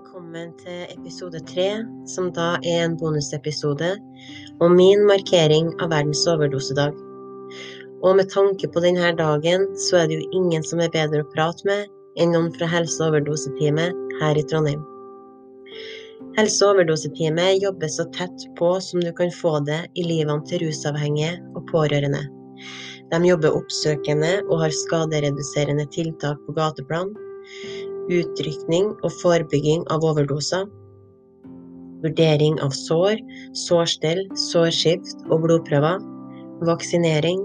velkommen til episode tre, som da er en bonusepisode om min markering av verdens overdosedag. Og med tanke på denne dagen, så er det jo ingen som er bedre å prate med enn noen fra helse- og overdoseteamet her i Trondheim. Helse- og overdoseteamet jobber så tett på som du kan få det i livene til rusavhengige og pårørende. De jobber oppsøkende og har skadereduserende tiltak på gateplan utrykning og forebygging av overdoser, vurdering av sår, sårstell, sårskift og blodprøver, vaksinering,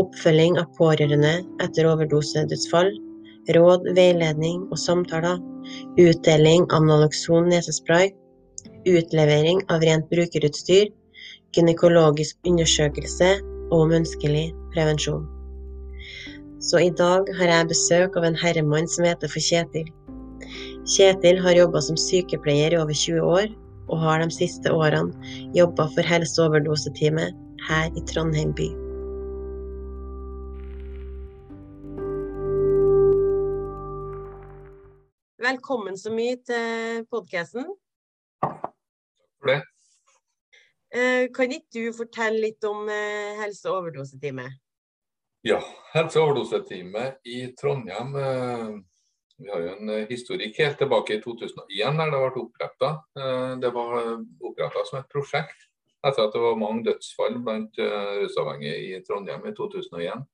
oppfølging av pårørende etter overdosedødsfall, råd, veiledning og samtaler, utdeling av Naloxon nesespray, utlevering av rent brukerutstyr, gynekologisk undersøkelse og menneskelig prevensjon. Så i dag har jeg besøk av en herremann som heter for Kjetil. Kjetil har jobba som sykepleier i over 20 år, og har de siste årene jobba for helseoverdoseteamet her i Trondheim by. Velkommen så mye til podkasten. For det. Eh, Kan ikke du fortelle litt om eh, helse- og overdoseteamet? Ja, helse- og overdoseteamet i Trondheim eh, Vi har jo en eh, historikk helt tilbake i 2001 der det ble oppretta. Det var oppretta som et prosjekt etter at det var mange dødsfall blant eh, rusavhengige i Trondheim i 2001.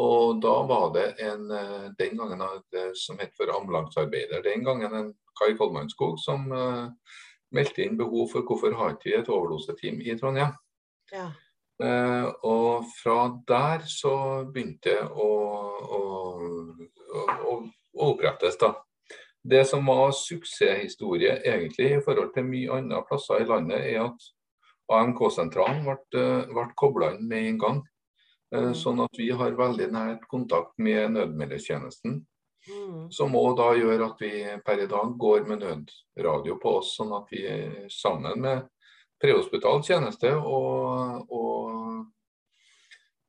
Og da var det en, eh, den gangen det som het for ambulansearbeider, den gangen en Kai Kolmannskog som meldte inn behov for hvorfor har ikke vi et overdoseteam i Trondheim. Ja. Uh, og fra der så begynte det å, å, å, å opprettes, da. Det som var suksesshistorie egentlig i forhold til mye andre plasser i landet, er at AMK-sentralen ble, ble kobla inn med en gang. Mm. Sånn at vi har veldig nært kontakt med nødmeldetjenesten. Mm. Som òg da gjør at vi per i dag går med nødradio på oss, sånn at vi sammen med prehospital tjeneste og, og,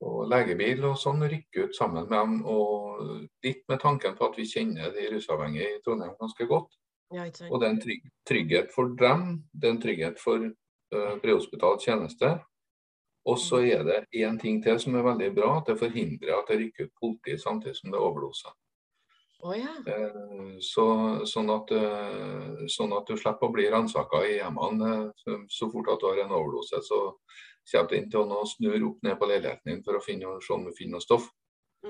og, legebil og sånn rykker ut sammen med dem. Og litt med tanken på at vi kjenner de rusavhengige i Trondheim ganske godt. Ja. Og det er en trygg, trygghet for dem, det er en trygghet for uh, prehospital tjeneste. Og så er det én ting til som er veldig bra, at det forhindrer at det rykker ut politi samtidig som det er overdoser. Å ja. uh, Så, sånn, at, uh, sånn at du slipper å bli ransaka i hjemmene så, så fort at du har en overdose. Så kommer du inn til å snurre opp ned på leiligheten din for å finne, se om du finner noe stoff.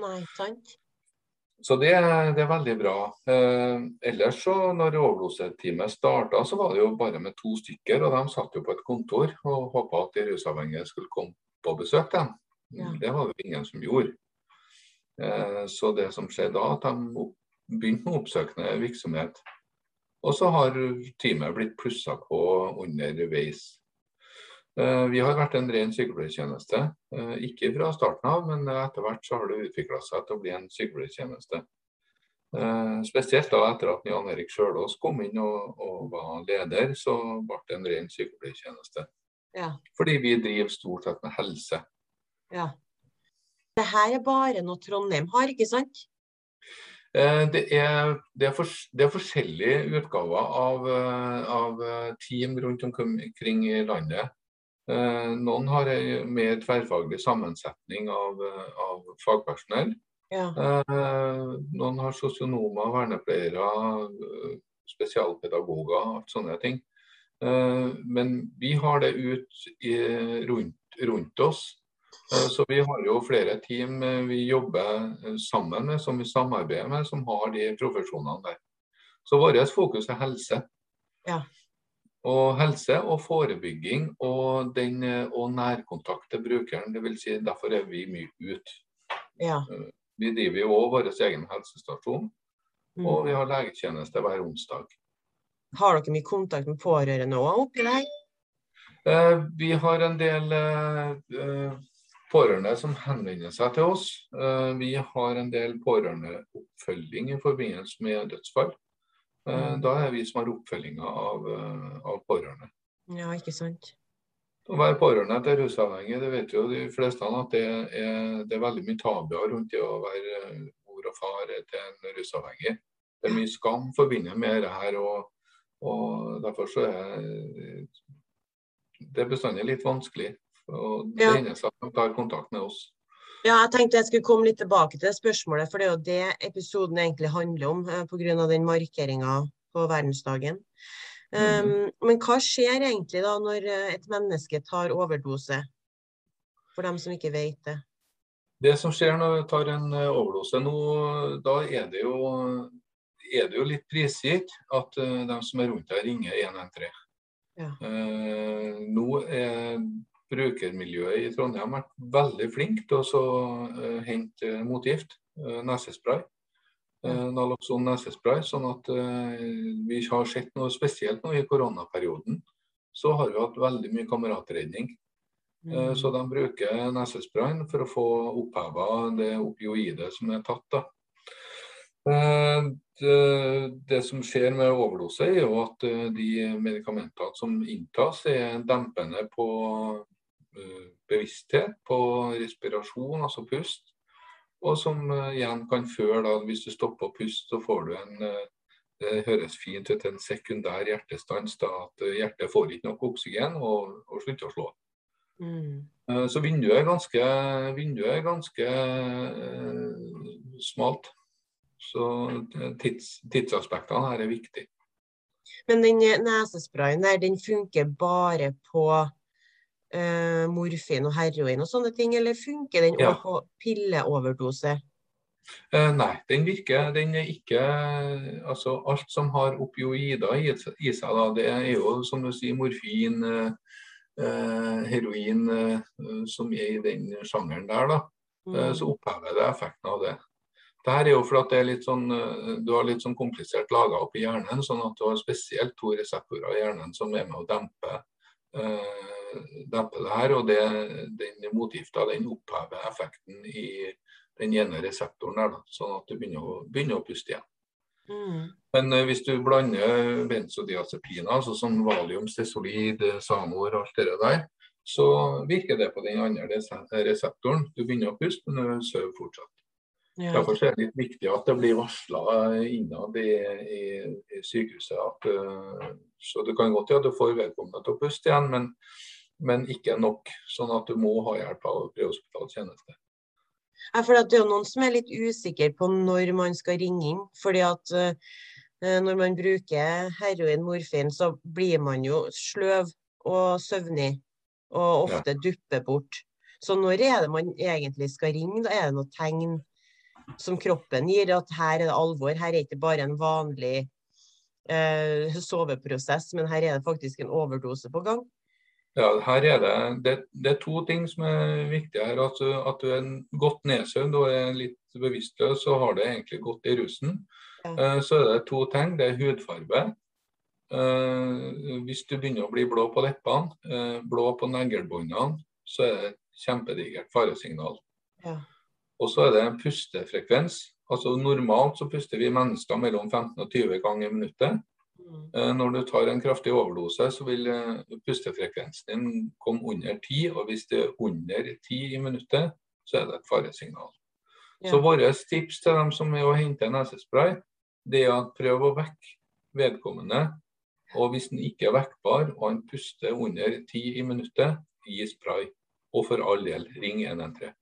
Nei, sant. Så det, det er veldig bra. Eh, ellers så når overdoseteamet starta, så var det jo bare med to stykker. Og de satt jo på et kontor og håpa at de rusavhengige skulle komme på besøk. Dem. Ja. Det var det ingen som gjorde. Eh, så det som skjedde da, at de begynte med oppsøkende virksomhet. Og så har teamet blitt plussa på underveis. Eh, Vi har vært en ren sykepleiertjeneste. Eh, Ikke fra starten av, men etter hvert så har det utvikla seg til å bli en sykepleiertjeneste. Eh, Spesielt da etter at Jan Erik Sjølås kom inn og, og var leder, så ble det en ren sykepleiertjeneste. Ja. Fordi vi driver stort sett med helse. ja. Det her er bare noe Trondheim har, ikke sant? Det er, det, er for, det er forskjellige utgaver av, av team rundt omkring i landet. Eh, Noen har en mer tverrfaglig sammensetning av, eh, av fagpersonell. Ja. Eh, Noen har sosionomer, vernepleiere, spesialpedagoger, alt sånne ting. Eh, Men vi har det ut i, rundt, rundt oss. Så vi har jo flere team vi jobber sammen med, som vi samarbeider med, som har de profesjonene der. Så vårt fokus er helse. Ja. Og helse og forebygging og, den, eh, og nærkontakt til brukeren. Det vil si, derfor er vi mye ute. Ja. Vi driver jo òg vår egen helsestasjon, Mm. og vi har legetjeneste hver onsdag. Har dere mye kontakt med pårørende òg oppi der? Eh, Vi har en del eh, eh, pårørende som henvender seg til oss. Eh, Vi har en del pårørendeoppfølging i forbindelse med dødsfall. Eh, Mm. Da er vi som har oppfølginga av, eh, av pårørende. Ja, ikke sant. Å være pårørende til rusavhengige, det vet jo de fleste at det er, det er veldig mye tabuer rundt det å være eh, mor og far til en rusavhengig. Det er mye skam forbundet med det her. og Og Derfor så er det bestandig litt vanskelig. Og det Ja. seg at de tar kontakt med oss. Ja, jeg tenkte jeg skulle komme litt tilbake til det spørsmålet, for det er jo det episoden egentlig handler om, eh, pga. den markeringa på verdensdagen. Um, men hva skjer egentlig da når eh, et menneske tar overdose? For dem som ikke vet det. Det som skjer når du tar en eh, overdose nå, da er det jo, er det jo litt prisgitt at de som er rundt deg, ringer 113. Ja. Uh, nå er brukermiljøet i Trondheim vært veldig flink til å så, eh, hente motgift, eh, nesespray. Eh, Naloxon nesespray, sånn at vi har sett noe spesielt nå i koronaperioden. Så har vi hatt veldig mye kameratredning. Eh, Så de bruker nesesprayen for å få oppheva det opioidet som er tatt. da. Det, det som skjer med overdose, er jo at de medikamentene som inntas, er dempende på bevissthet, på respirasjon, altså pust. Og som eh, igjen kan føre, da, hvis du stopper å puste, så får du en eh, det høres fint ut, en sekundær hjertestans. da, At eh, hjertet får ikke nok oksygen og, og slutter å slå. Mm. Eh, Så vinduet er ganske, vinduet er ganske eh, smalt. Så eh, tids, tidsaspektene her er viktig. Men den eh, nesesprayen der, den funker bare på eh, morfin og heroin og sånne ting, eller funker den Ja. på pilleoverdose? Eh, nei, den virker Den er ikke Altså, alt som har opioider i, i seg, da, det er jo som du sier, morfin, eh, eh, heroin, eh, som er i den sjangeren der, da. Eh, Mm. så opphever det effekten av det. Det her er jo fordi sånn, du har litt sånn komplisert laga opp i hjernen, sånn at du har spesielt to reseptorer i hjernen som er med å dempe, eh, dempe det her. Og det, den motgifta den opphever effekten i den ene reseptoren der, da, sånn at du begynner å, begynner å puste igjen. Mm. Men uh, hvis du blander benzodiazepiner, altså som valium, stesolid, samor, Sanor, alt det der, så virker det på den andre reseptoren. Du begynner å puste, men du sover fortsatt. Ja. Derfor er det litt viktig at det blir varsla innad i, i, i sykehuset. At, uh, så det kan godt gjøre at du får vedkommende til å puste igjen, men, men ikke nok. Sånn at du må ha hjelp av prehospital tjeneste. Ja, for det er noen som er litt usikre på når man skal ringe inn. fordi at uh, når man bruker heroin, morfin, så blir man jo sløv og søvnig, og Ja. ofte dupper bort. Så når er det man egentlig skal ringe? Da er det noe tegn som kroppen gir, at her er det alvor. Her er det ikke bare en vanlig uh, soveprosess, men her er det faktisk en overdose på gang. Ja, her er det, det, det er to ting som er viktige her. At, du- at du er godt nedsøvd og er litt bevisstløs og har det egentlig godt i rusen. Ja. Eh, Så er det to ting. Det er hudfarge. Eh, Hvis du begynner å bli blå på leppene, eh, blå på neglebåndene, så er det et kjempedigert faresignal. Ja. Og så er det en pustefrekvens. Altså Normalt så puster vi mennesker mellom 15 og 20 ganger i minuttet. Mm. Eh, Når du tar en kraftig overdose, så vil eh, pustefrekvensen din komme under 10. Og hvis det er under 10 i minuttet, så er det et faresignal. Så Ja. vårt tips til dem som er å hente nesespray, det er at prøv å vekke vedkommende. Og hvis den ikke er vekkbar, og han puster under 10 i minuttet, gi spray. Og for all del, ring 113.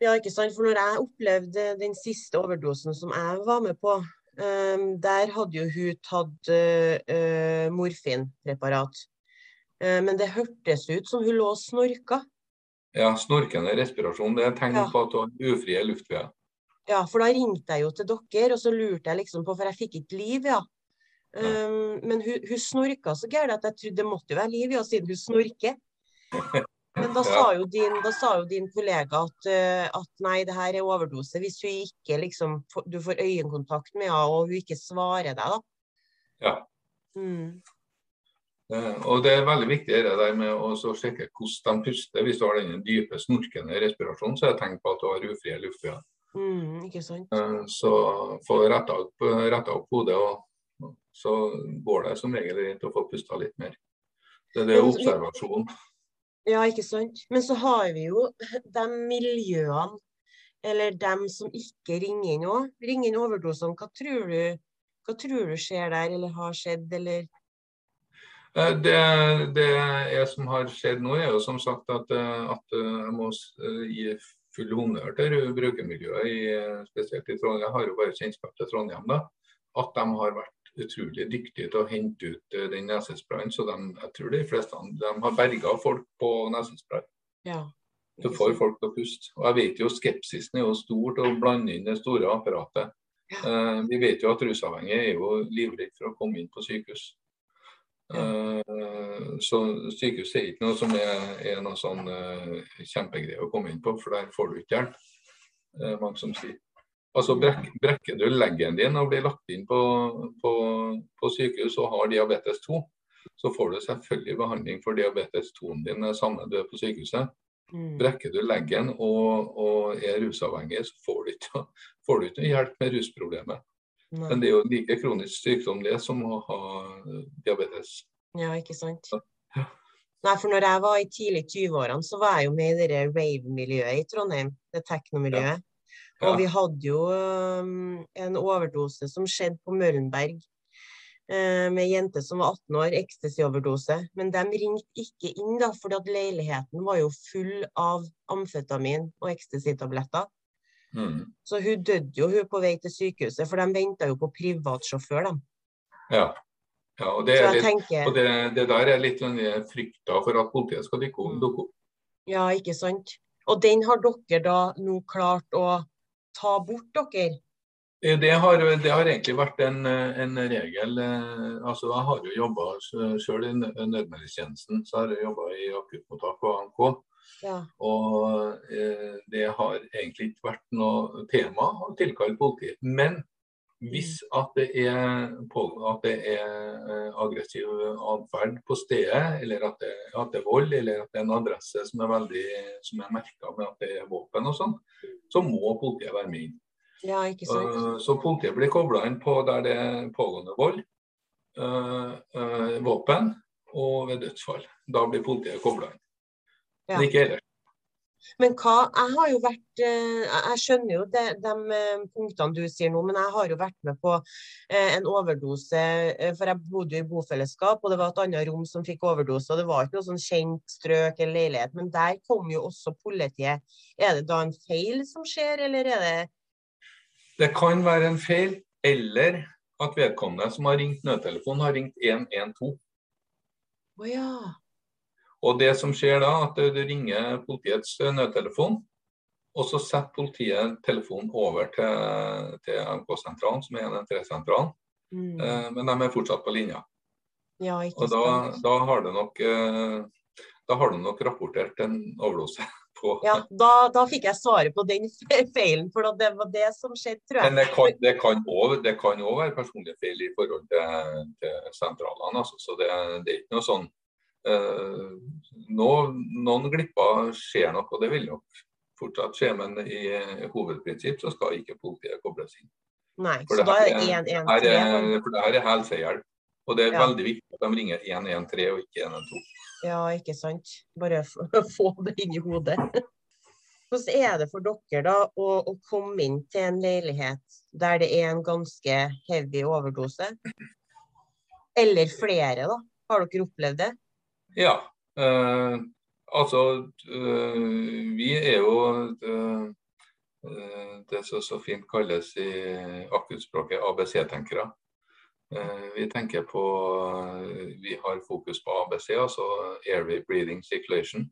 Ja, ikke sant. For når jeg opplevde den siste overdosen som jeg var med på, der hadde jo hun tatt eh, eh, morfinpreparat. Eh, men det hørtes ut som hun lå og snorka. Ja, snorkende respirasjon det er tegn Ja. på at du har ufrie luftveier. Ja, for da ringte jeg jo til dere, og så lurte jeg liksom på, for jeg fikk ikke liv, ja. Ehm, men hun, hun snorka så gærent at jeg trodde det måtte jo være liv, ja, siden hun snorker. Men da sa jo din, sa jo din kollega at, eh, at nei, det her er overdose. Hvis hun ikke liksom, du får øyekontakt med henne, og hun ikke svarer deg, da. Ja. Mm. Eh, Og Det er veldig viktig det der med å sjekke hvordan de puster. Hvis du har den dype, snorkende respirasjonen, så er det tegn på at du har ufrie luftveier. Mm, ikke sant? Eh, Så få retta opp, opp hodet, og så går det som regel greit å få pusta litt mer. Det er det Men- observasjon. Ja, ikke sant. Men så har vi jo de miljøene, eller dem som ikke ringer inn òg. Ringer inn overdosene. Hva tror du Hva tror du skjer der, eller har skjedd, eller? Eh, det, det er som har skjedd nå, er jo som sagt at, eh, at eh, jeg må gi full honnør til brukermiljøet, spesielt i Trondheim. Jeg har jo bare kjennskap til Trondheim, da. At de har vært utrolig dyktige til å hente ut den nesesprayen. Så de, jeg tror de fleste de har berga folk på nesespray. Ja, så får folk til å puste. Og jeg vet jo skepsisen er jo stor til å blande inn det store apparatet. Ja. Eh, vi vet jo at rusavhengige er jo livredde for å komme inn på sykehus. Uh, så sykehus er ikke noe som er, er noe sånn eh, kjempegreie å komme inn på, for der får du ikke hjelp. Uh, mange som sier. Altså brek, Brekker du leggen din og blir lagt inn på, på, på, sykehus og har diabetes 2, så får du selvfølgelig behandling for diabetes 2-en din samme du er på sykehuset. Mm. Brekker du leggen og, og, er rusavhengig, så får du ikke, får du ikke hjelp med rusproblemet. Nei. Men det er jo like kronisk sykdom det som å ha diabetes. Ja, ikke sant. Ja. Nei, for når jeg var i tidlig 20-årene, så var jeg jo med i det rave-miljøet i Trondheim. Det teknomiljøet. Ja. Ja. Og vi hadde jo um, en overdose som skjedde på Møllenberg uh, med ei jente som var 18 år, ecstasy-overdose. Men de ringte ikke inn, da, for leiligheten var jo full av amfetamin og ecstasy-tabletter. Mm. Så hun døde jo hun på vei til sykehuset, for de venta jo på privatsjåfør, de. Ja. ja. og, det, litt, tenker... og det, det, der er litt sånn frykta for at politiet skal dukke opp. Ja, ikke sant. Og den har dere da nå klart å ta bort, dere? Eh, det har, det har, egentlig vært en, en, regel. Eh, altså Jeg har jo jobba sjøl i nødmeldingstjenesten. Så har jeg jobba i akuttmottak og ANK. Ja. Og eh, det har egentlig ikke vært noe tema å tilkalle politiet. Men hvis at det er, på, at det er eh, aggressiv atferd på stedet, eller at det, at det, er vold, eller at det er en adresse som er veldig, som er merka med at det er våpen og sånn, så må politiet være med inn. Ja. Uh, så politiet blir kobla inn på der det er pågående vold, uh, våpen og ved dødsfall. Da blir politiet kobla inn. Ja. Men ikke ellers. Men hva, jeg har jo vært eh, Jeg skjønner jo de, de eh, punktene du sier nå, men jeg har jo vært med på eh, en overdose. For jeg bodde jo i bofellesskap, og det var et annet rom som fikk overdose. Og det var ikke noe sånn kjent strøk eller leilighet, men der kom jo også politiet. Er det da en feil som skjer, eller er det Det kan være en feil, eller at vedkommende som har ringt nødtelefonen, har ringt 112. Å ja. Og det som skjer da, at du ringer politiets nødtelefon, og så setter politiet telefonen over til, til MK-sentralen, som er 113-sentralen. Mm. Eh, men de er fortsatt på linja. Ja, og da, da, har du nok, eh, da har du nok rapportert en overdose. På. Ja, da, da, fikk jeg svaret på den feilen, for det var det som skjedde, tror jeg. Men det kan, òg være personlige feil i forhold til, til sentralene. Altså. Så det, det, er ikke noe sånn noen glipper skjer nok, og det vil nok fortsatt skje, men i hovedprinsipp så skal ikke politiet kobles inn. Nei, for så da er det 113? For det her er helsehjelp. Og det er ja. veldig viktig at de ringer 113 og ikke 112. Ja, ikke sant. Bare få det inn i hodet. Hvordan er det for dere da å, å, komme inn til en leilighet der det er en ganske heavy overdose? Eller flere, da? Har dere opplevd det? Ja. Eh, altså, eh, vi er jo det, det som så fint kalles i akuttspråket ABC-tenkere. Eh, vi tenker på Vi har fokus på ABC, altså airway breathing circulation.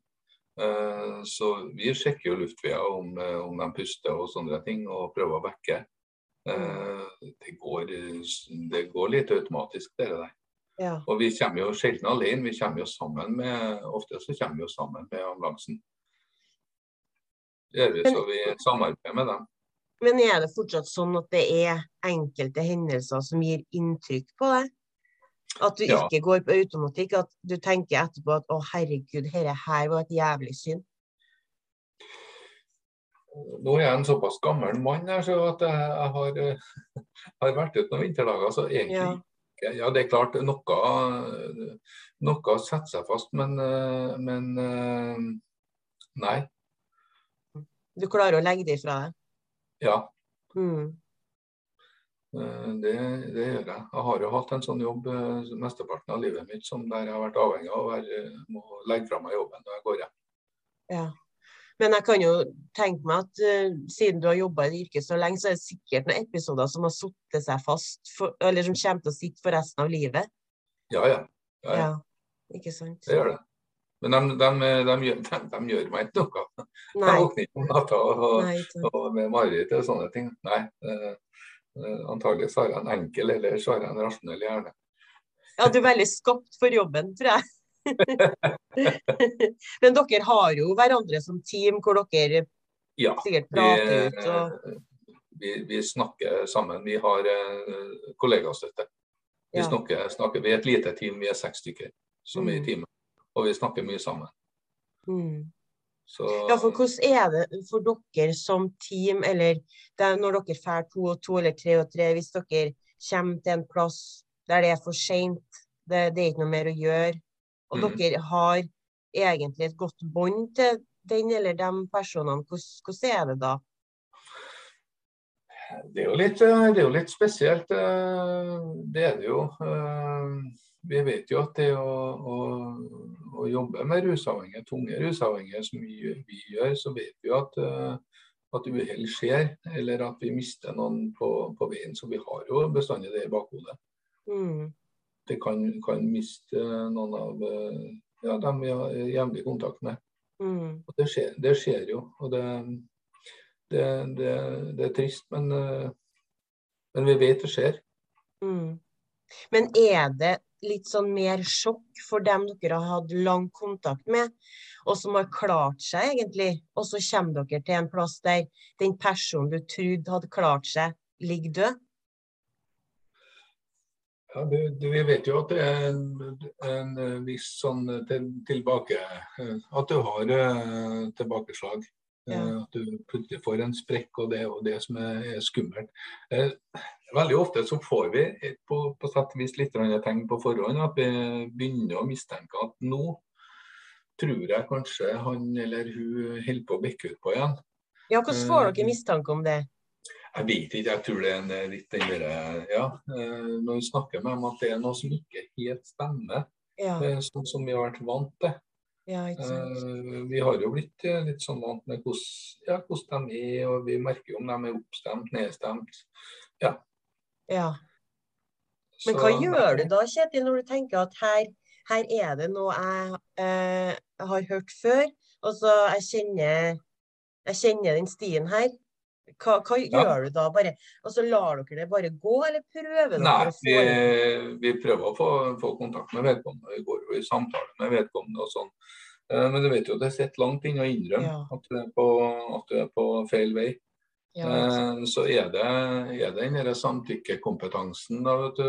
Eh, så vi sjekker jo luftveier om, om de puster og sånne ting, og prøver å vekke. Eh, det går, det går litt automatisk, det der. Ja. Og vi kommer jo sjelden alene, vi kommer jo sammen med ofte så kommer vi jo sammen med ambulansen. Det gjør vi, så vi samarbeider med dem. Men er det fortsatt sånn at det er enkelte hendelser som gir inntrykk på deg? At du ja. ikke går på automatikk, at du tenker etterpå at å herregud, dette her var et jævlig synd? Nå er jeg en såpass gammel mann her, så at jeg, jeg har, har, vært ute noen vinterdager. Så egentlig ja. Ja, det er klart noe, noe setter seg fast, men, men nei. Du klarer å legge det ifra deg? Ja. Mm. Eh, det, det, gjør jeg. Jeg har jo hatt en sånn jobb eh, mesteparten av livet mitt som der jeg har vært avhengig av å legge fra meg jobben når jeg går hjem. Ja. Men jeg kan jo tenke meg at uh, siden du har jobba i yrket så lenge, så er det sikkert noen episoder som har satt seg fast, for, eller som kommer til å sitte for resten av livet. Ja, ja. ja, ja. ja ikke sant. Det gjør det. Men de, de, de, gjør, de gjør, meg ikke noe. Nei. Jeg våkner ikke om natta og, og, med mareritt og sånne ting. Nei. Uh, antagelig så har jeg en enkel eller så har jeg en rasjonell hjerne. Ja, du er veldig skapt for jobben, tror jeg. Men dere har jo hverandre som team, hvor dere ja, sikkert prater ut og vi, vi, snakker sammen. Vi har uh, kollegastøtte. Vi, ja. snakker, snakker, vi er et lite team, vi er seks stykker som mm. er i mm. teamet. Og vi snakker mye sammen. Mm. Så... Ja, for hvordan er det for dere som team, eller når dere drar to og to eller tre og tre, hvis dere kommer til en plass der det er for seint, det, det, er ikke noe mer å gjøre, og mm. dere har egentlig et godt bånd til den eller de personene. Hvordan, er det da? Det er, jo litt, det er jo litt spesielt. Eh, det er det jo. Eh, vi vet jo at det å, å, å jobbe med rusavhengige, tunge rusavhengige som vi, vi, gjør, så vet vi at, eh, at uhell skjer, eller at vi mister noen på, på, veien. Så vi har jo bestandig det i bakhodet. Mm det kan, kan miste noen av eh, ja, dem vi har jevnlig kontakt med. Mm. Det, skjer, det, skjer, jo. Og det, det, det er trist, men, eh, men, vi vet det skjer. Mm. Men er det litt sånn mer sjokk for dem dere har hatt lang kontakt med, og som har klart seg, egentlig, og så kommer dere til en plass der den personen du trodde hadde klart seg, ligger død? Ja, det, det, Vi vet jo at det er en, en viss sånn til, tilbake At du har uh, tilbakeslag. Ja. Uh, at du plutselig får en sprekk, og det er det som er, er skummelt. Uh, veldig ofte så får vi på, på sett og vis litt tegn på forhånd at vi begynner å mistenke at nå tror jeg kanskje han eller hun holder på å bikke ut på igjen. Ja, Hvordan får dere mistanke om det? Jeg vet ikke, jeg tror det er en litt den derre Ja, eh, når vi snakker med dem at det er noe som ikke helt stemmer, ja. Eh, sånn som vi har vært vant til. Ja, vi har jo blitt litt sånn vant med hvordan, ja, hvordan de er, og vi merker jo om de er oppstemt, nedstemt. Ja. ja. Men hva Så, gjør du da, Kjetil, når du tenker at her, her er det noe jeg eh, har hørt før, og så jeg kjenner, jeg kjenner den stien her. Hva, hva ja. gjør du da? Bare, altså, lar dere det bare gå, eller prøver dere Nei, vi, vi, prøver å få, få, kontakt med vedkommende. Vi går jo i samtale med vedkommende og sånn. Eh, men du vet jo det sitter langt inne å innrømme ja. at, du er på, at du er på feil vei. Ja, eh, så er det, er det den samtykkekompetansen da, vet du,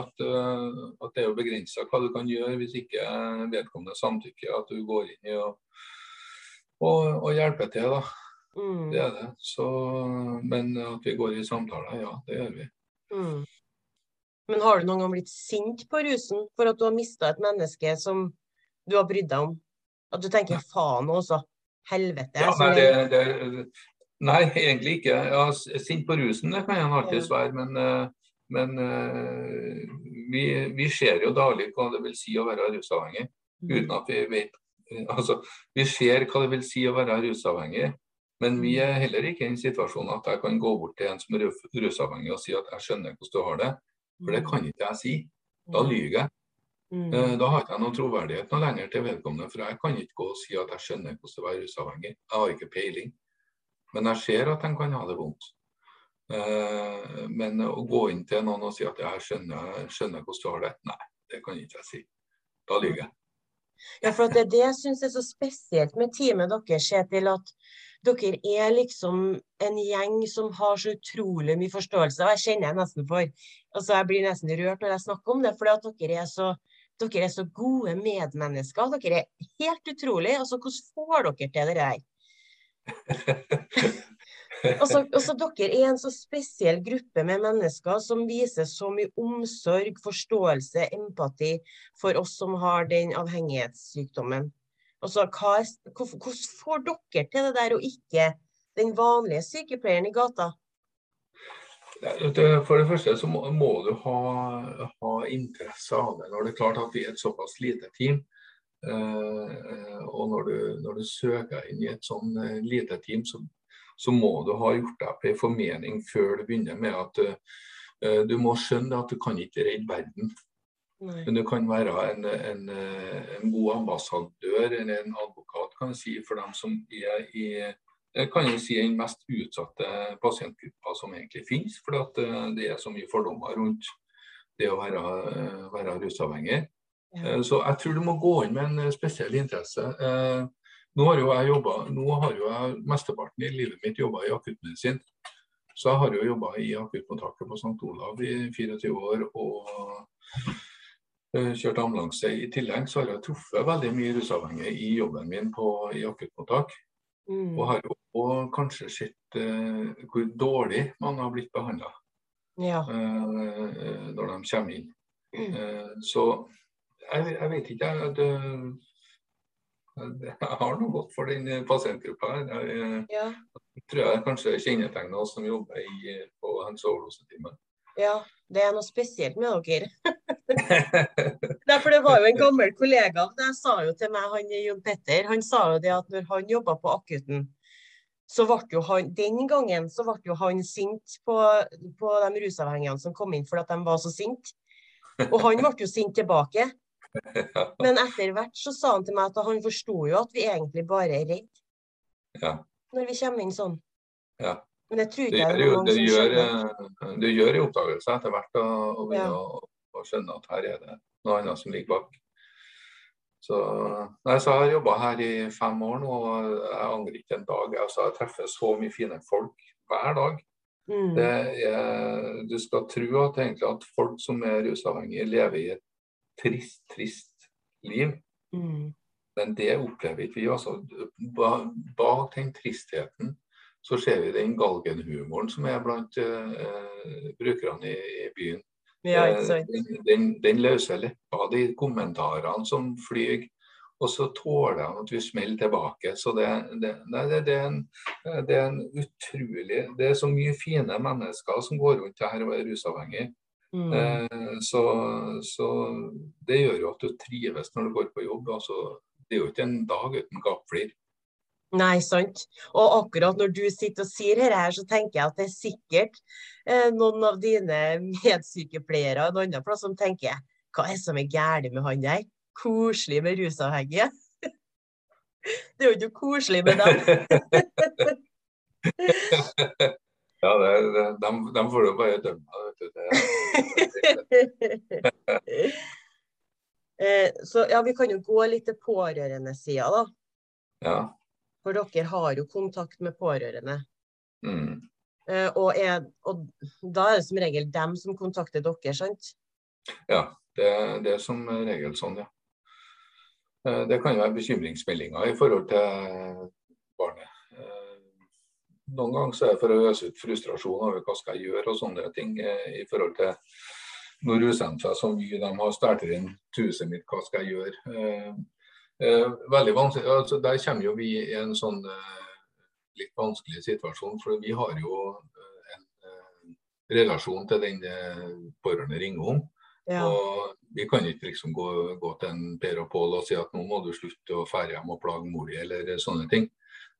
at, at, det er jo begrensa hva du kan gjøre hvis ikke vedkommende samtykker. At du går inn i og, og, og hjelper til. da. Mm. Det er det. Så, men at vi går i samtaler, ja, det gjør vi. Mm. Men har du noen gang blitt sint på rusen for at du har mista et menneske som du har brydd deg om? At du tenker faen også, helvete. Ja, nei, det, det, nei, egentlig ikke. Ja, sint på rusen det kan jeg alltids være, men, eh, men eh, vi, vi, ser jo daglig hva det vil si å være rusavhengig. Mm. Uten at vi vet Altså, vi ser hva det vil si å være rusavhengig, men vi er heller ikke i en situasjon at jeg kan gå bort til en som er rusavhengig og si at jeg skjønner hvordan du har det. For det kan ikke jeg si. Da mm. lyver jeg. Mm. Eh, da har ikke jeg noen troverdighet noe lenger til vedkommende. For jeg kan ikke gå og si at jeg skjønner hvordan det er rusavhengig. Jeg har ikke peiling. Men jeg ser at de kan ha det vondt. Eh, men å gå inn til noen og si at jeg skjønner, skjønner hvordan du har det, nei, det kan ikke jeg si. Da lyver jeg. Ja, for det det jeg syns er så spesielt med teamet deres, til at dere er liksom en gjeng som har så utrolig mye forståelse. Og jeg kjenner jeg nesten for altså Jeg blir nesten rørt når jeg snakker om det, for dere er så dere er så gode medmennesker. Dere er helt utrolige. Altså, hvordan får dere til det der? altså, altså, dere er en så spesiell gruppe med mennesker som viser så mye omsorg, forståelse, empati for oss som har den avhengighetssykdommen. Altså, hva, hvordan får dere til det der, og ikke den vanlige sykepleieren i gata? For det første så må, må du ha, ha, interesse av det. Når det er klart at vi er et såpass lite team, eh, og når du, når du, søker inn i et sånn eh, lite team, så, så, må du ha gjort deg en formening før du begynner med at eh, du må skjønne at du kan ikke redde verden. Nei. Men du kan være en, en, en, god ambassadør eller en advokat kan jeg si, for dem som er i kan jeg si den mest utsatte pasientgruppa som egentlig finnes. For eh, det er så mye fordommer rundt det å være, eh, være rusavhengig. Ja. Eh, så jeg tror du må gå inn med en spesiell interesse. Nå har jo jeg jobbet, nå har jo jeg mesteparten i livet mitt jobba i akuttmedisin. Så jeg har jo jobba i akuttmottaket på St. Olav i 24 år og kjørt ambulanse. I tillegg så har jeg truffet veldig mye rusavhengige i jobben min på, i akuttmottak. Mm. Og har jo kanskje sett uh, hvor dårlig mange har blitt behandla ja. uh, når de kommer inn. Uh, så jeg, jeg, vet ikke, jeg. Det, jeg har noe godt for den pasientgruppa. Jeg, ja. tror jeg kanskje kjennetegner oss som jobber i, på helse- og. Ja, det er noe spesielt med dere. Derfor det var jo en gammel kollega det sa jo til meg, han Jon Petter, han sa jo det at når han jobba på akutten, så ble jo han, Den gangen så ble jo han sint på, på de rusavhengige som kom inn fordi de var så sinte. Og han ble jo sint tilbake. Men etter hvert så sa han til meg at han forsto jo at vi egentlig bare er redd. Ja. Når vi kommer inn sånn. Ja. Men jeg tror ikke det, det er noen det, gjør. Det gjør en oppdagelse etter hvert å ja. skjønne at her er det noe annet som ligger bak. Så, nei, så jeg har jobba her i fem år nå, og jeg angrer ikke en dag. Altså, jeg treffer så mye fine folk hver dag. Mm. Er, du skal tro at, egentlig, at folk som er rusavhengige, lever i et trist, trist liv. Mm. Men det opplever ikke vi. altså. Bak den tristheten så ser vi den galgenhumoren som er blant uh, brukerne i, i byen. Ja, eh, den, den, den løse leppa, de kommentarene som flyr. Og så tåler han at vi smeller tilbake. Så det, det, nei, det, det, er en, det, er en, utrolig Det er så mye fine mennesker som går rundt her og er rusavhengige. Mm. Eh, så, så, det gjør jo at du trives når du går på jobb. Altså, det er jo ikke en dag uten gapflir. Nei, sant. Og akkurat når du sitter og sier dette her, så tenker jeg at det er sikkert eh, noen av dine medsykepleiere en annen plass som tenker hva er det som er galt med han der? Koselig med rusavhengige. det er jo ikke koselig med dem. ja, det, det, de, de, får jo bare dømme. eh, så ja, vi kan jo gå litt til pårørendesida, da. Ja. For dere har jo kontakt med pårørende. Mm. Uh, og, er, og, da er det som regel dem som kontakter dere, sant? Ja, det, det er som regel sånn, ja. Uh, det kan være bekymringsmeldinger i forhold til barnet. Uh, noen ganger så er det for å øse ut frustrasjon over hva skal jeg gjøre og sånne ting. i forhold til når rusenter så mye de har startet inn huset mitt, hva skal jeg gjøre? Eh, veldig vanskelig. Altså, der kommer jo vi i en sånn eh, litt vanskelig situasjon. For vi har jo eh, en relasjon til den pårørende ringer om. Ja. Og vi kan ikke liksom gå, gå, til en Per og Pål og si at nå må du slutte å dra hjem og plage mor di, eller sånne ting.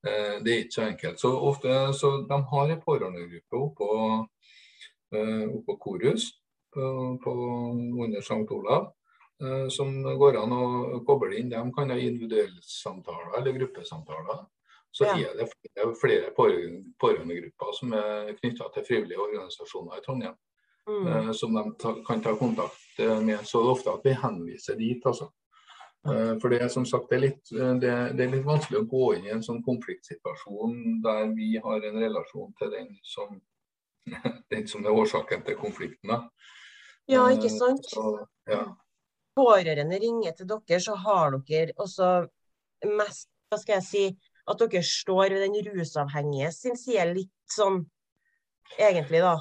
Det er ikke så enkelt. Så ofte så de har en pårørendegruppe oppå, oppå Korus på, på, under St. Olav. Eh, som går an å koble inn. De kan ha individuelle samtaler eller gruppesamtaler. Så ja. er det flere, flere pårørendegrupper som er knytta til frivillige organisasjoner i Trondheim. Mm. Eh, som de ta, kan ta kontakt eh, med. Så det er ofte at vi henviser dit. altså. For det er som sagt det er, litt, det, det er litt vanskelig å gå inn i en sånn konfliktsituasjon der vi har en relasjon til den som, den som er årsaken til konflikten. Da. Ja, ikke sant? Så, ja pårørende ringer til dere, så har dere også mest Hva skal jeg si At dere står ved den rusavhengige sin side litt sånn egentlig, da?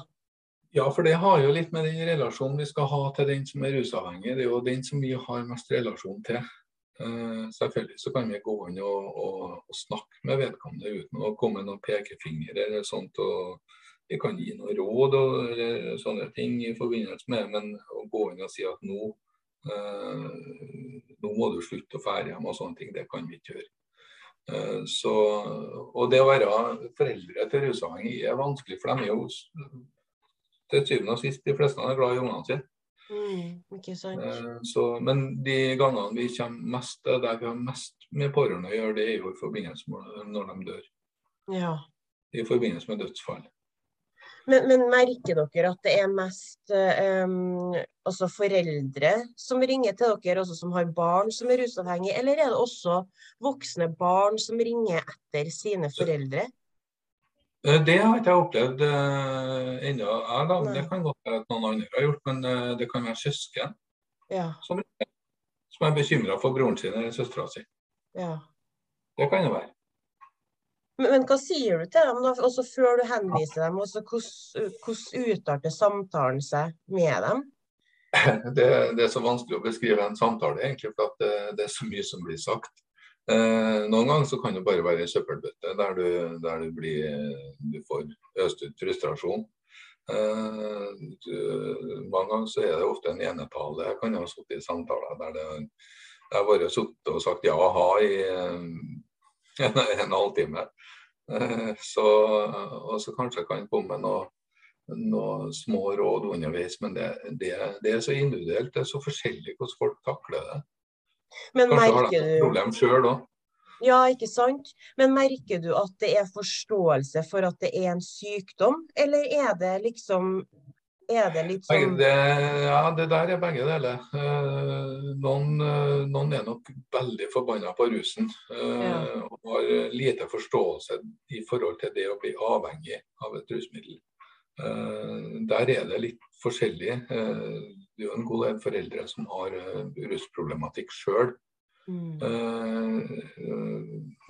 Ja, for det har jo litt med den relasjonen vi skal ha til den som er rusavhengig. Det er jo den som vi har mest relasjon til. Uh, selvfølgelig så kan vi gå inn og, og, og, snakke med vedkommende uten å komme med noen pekefinger eller sånt. og vi kan gi noen råd og sånne ting i forbindelse med men å gå inn og si at nå, eh, nå må du slutte å fære hjem og sånne ting, det kan vi ikke gjøre. Eh, så, og det å være foreldre til rusavhengige er vanskelig, for de er jo til syvende og sist de fleste er glad i ungene sine. Mm, ikke sant. Eh, så, men de gangene vi kommer mest, der vi har mest med pårørende å gjøre, det er jo i forbindelse med når de dør. Ja. I forbindelse med dødsfall. Men, men, merker dere at det er mest um, altså foreldre som ringer til dere, også som har barn som er rusavhengige, eller er det også voksne barn som ringer etter sine foreldre? Eh, det har ikke jeg opplevd uh, ennå. da. det kan godt være at noen andre har gjort, men det kan være søsken ja. som, som, er bekymra for broren sin eller søstera si. Ja. Det kan det være. Men, men, hva sier du til dem da, også før du henviser dem? Også, hvordan utarter samtalen seg med dem? Det, det, er så vanskelig å beskrive en samtale, egentlig, for det, det, er så mye som blir sagt. Eh, noen ganger så kan det bare være en søppelbøtte der du, der du, blir, du får øst ut frustrasjon. Eh, du, mange ganger så er det ofte en enetale. Jeg kan ha sittet i samtaler der det, jeg har bare sittet og sagt ja ha i en, en halvtime. Eh, så, og så kanskje kan komme med noen noe små råd underveis, men det, det, det, er så individuelt. Det er så forskjellig hvordan folk takler det. Men kanskje har de et problem sjøl òg. Ja, ikke sant. Men merker du at det er forståelse for at det er en sykdom, eller er det liksom er det litt sånn det, Ja, det der er begge deler. Eh, noen, eh, noen, er nok veldig forbanna på rusen. Eh, ja. Og har lite forståelse i forhold til det å bli avhengig av et rusmiddel. Der er det litt forskjellig. Det er jo en god del foreldre som har rusproblematikk sjøl. Mm.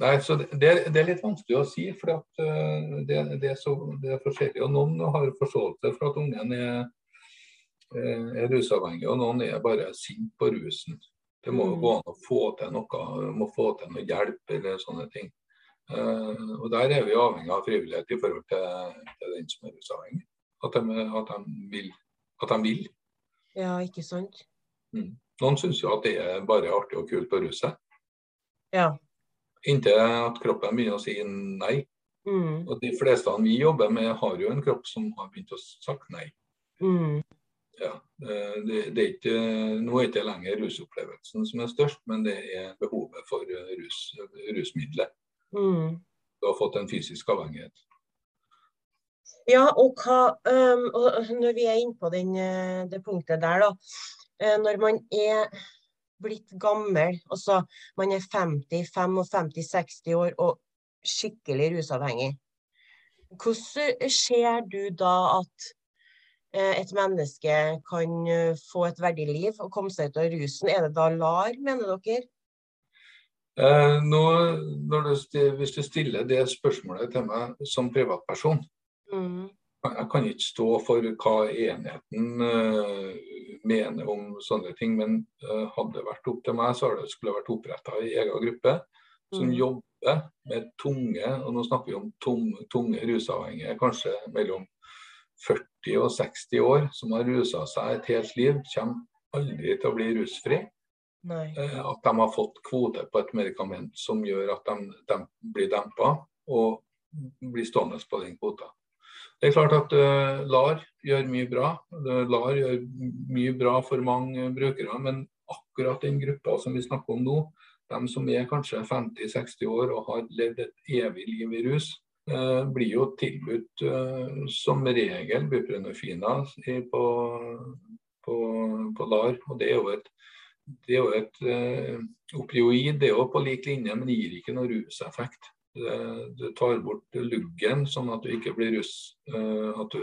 nei, så det, det, er litt vanskelig å si, for det, det, er så, det, er forskjellig. og Noen har forståelse for at ungen er, er rusavhengig, og noen er bare sint på rusen. Det må jo gå an å få til noe, må få til noe hjelp eller sånne ting. Uh, og Der er vi avhengig av frivillighet i forhold til, til den som er rusavhengig. At de, at de, vil, at de vil. Ja, ikke sant. Mm. Noen syns jo at det er bare artig og kult å ruse seg. Ja. Inntil at kroppen begynner å si nei. Mm. Og de fleste vi jobber med, har jo en kropp som har begynt å sagt nei. Mm. Ja, det, det er ikke, nå er det ikke lenger rusopplevelsen som er størst, men det er behovet for rus, rusmidler. Mm. Du har fått en fysisk avhengighet. Ja, og, hva, um, og når vi er inne på den, eh, det punktet der, da. Eh, når man er blitt gammel, altså man er 50, 55, 60 år og skikkelig rusavhengig, hvordan ser du da at eh, et menneske kan eh, få et verdig liv og komme seg ut av rusen? Er det da LAR, mener dere? Eh, nå, du, hvis du stiller det spørsmålet til meg som privatperson, mm. Jeg kan ikke stå for hva enheten uh, mener om sånne ting. Men uh, hadde det vært opp til meg, så det skulle det vært oppretta en egen gruppe som mm. jobber med tunge, og nå snakker vi om tom, tunge rusavhengige, kanskje mellom 40 og 60 år, som har rusa seg et helt liv, kommer aldri til å bli rusfri. Uh, at de har fått kvote på et medikament som gjør at de, de blir dempa og blir stående på den kvota. Det er klart at uh, LAR gjør mye bra. LAR gjør mye bra for mange brukere. Men akkurat den gruppa som vi snakker om nå, de som er kanskje 50-60 år og har levd et evig liv i rus, uh, blir jo tilbudt uh, som regel buprenorfina på, på, på, LAR. Og det er jo et, det er jo et opioid, det er jo på lik linje, men gir ikke noe ruseffekt. Du tar bort luggen, sånn at du ikke blir russ. Eh, du,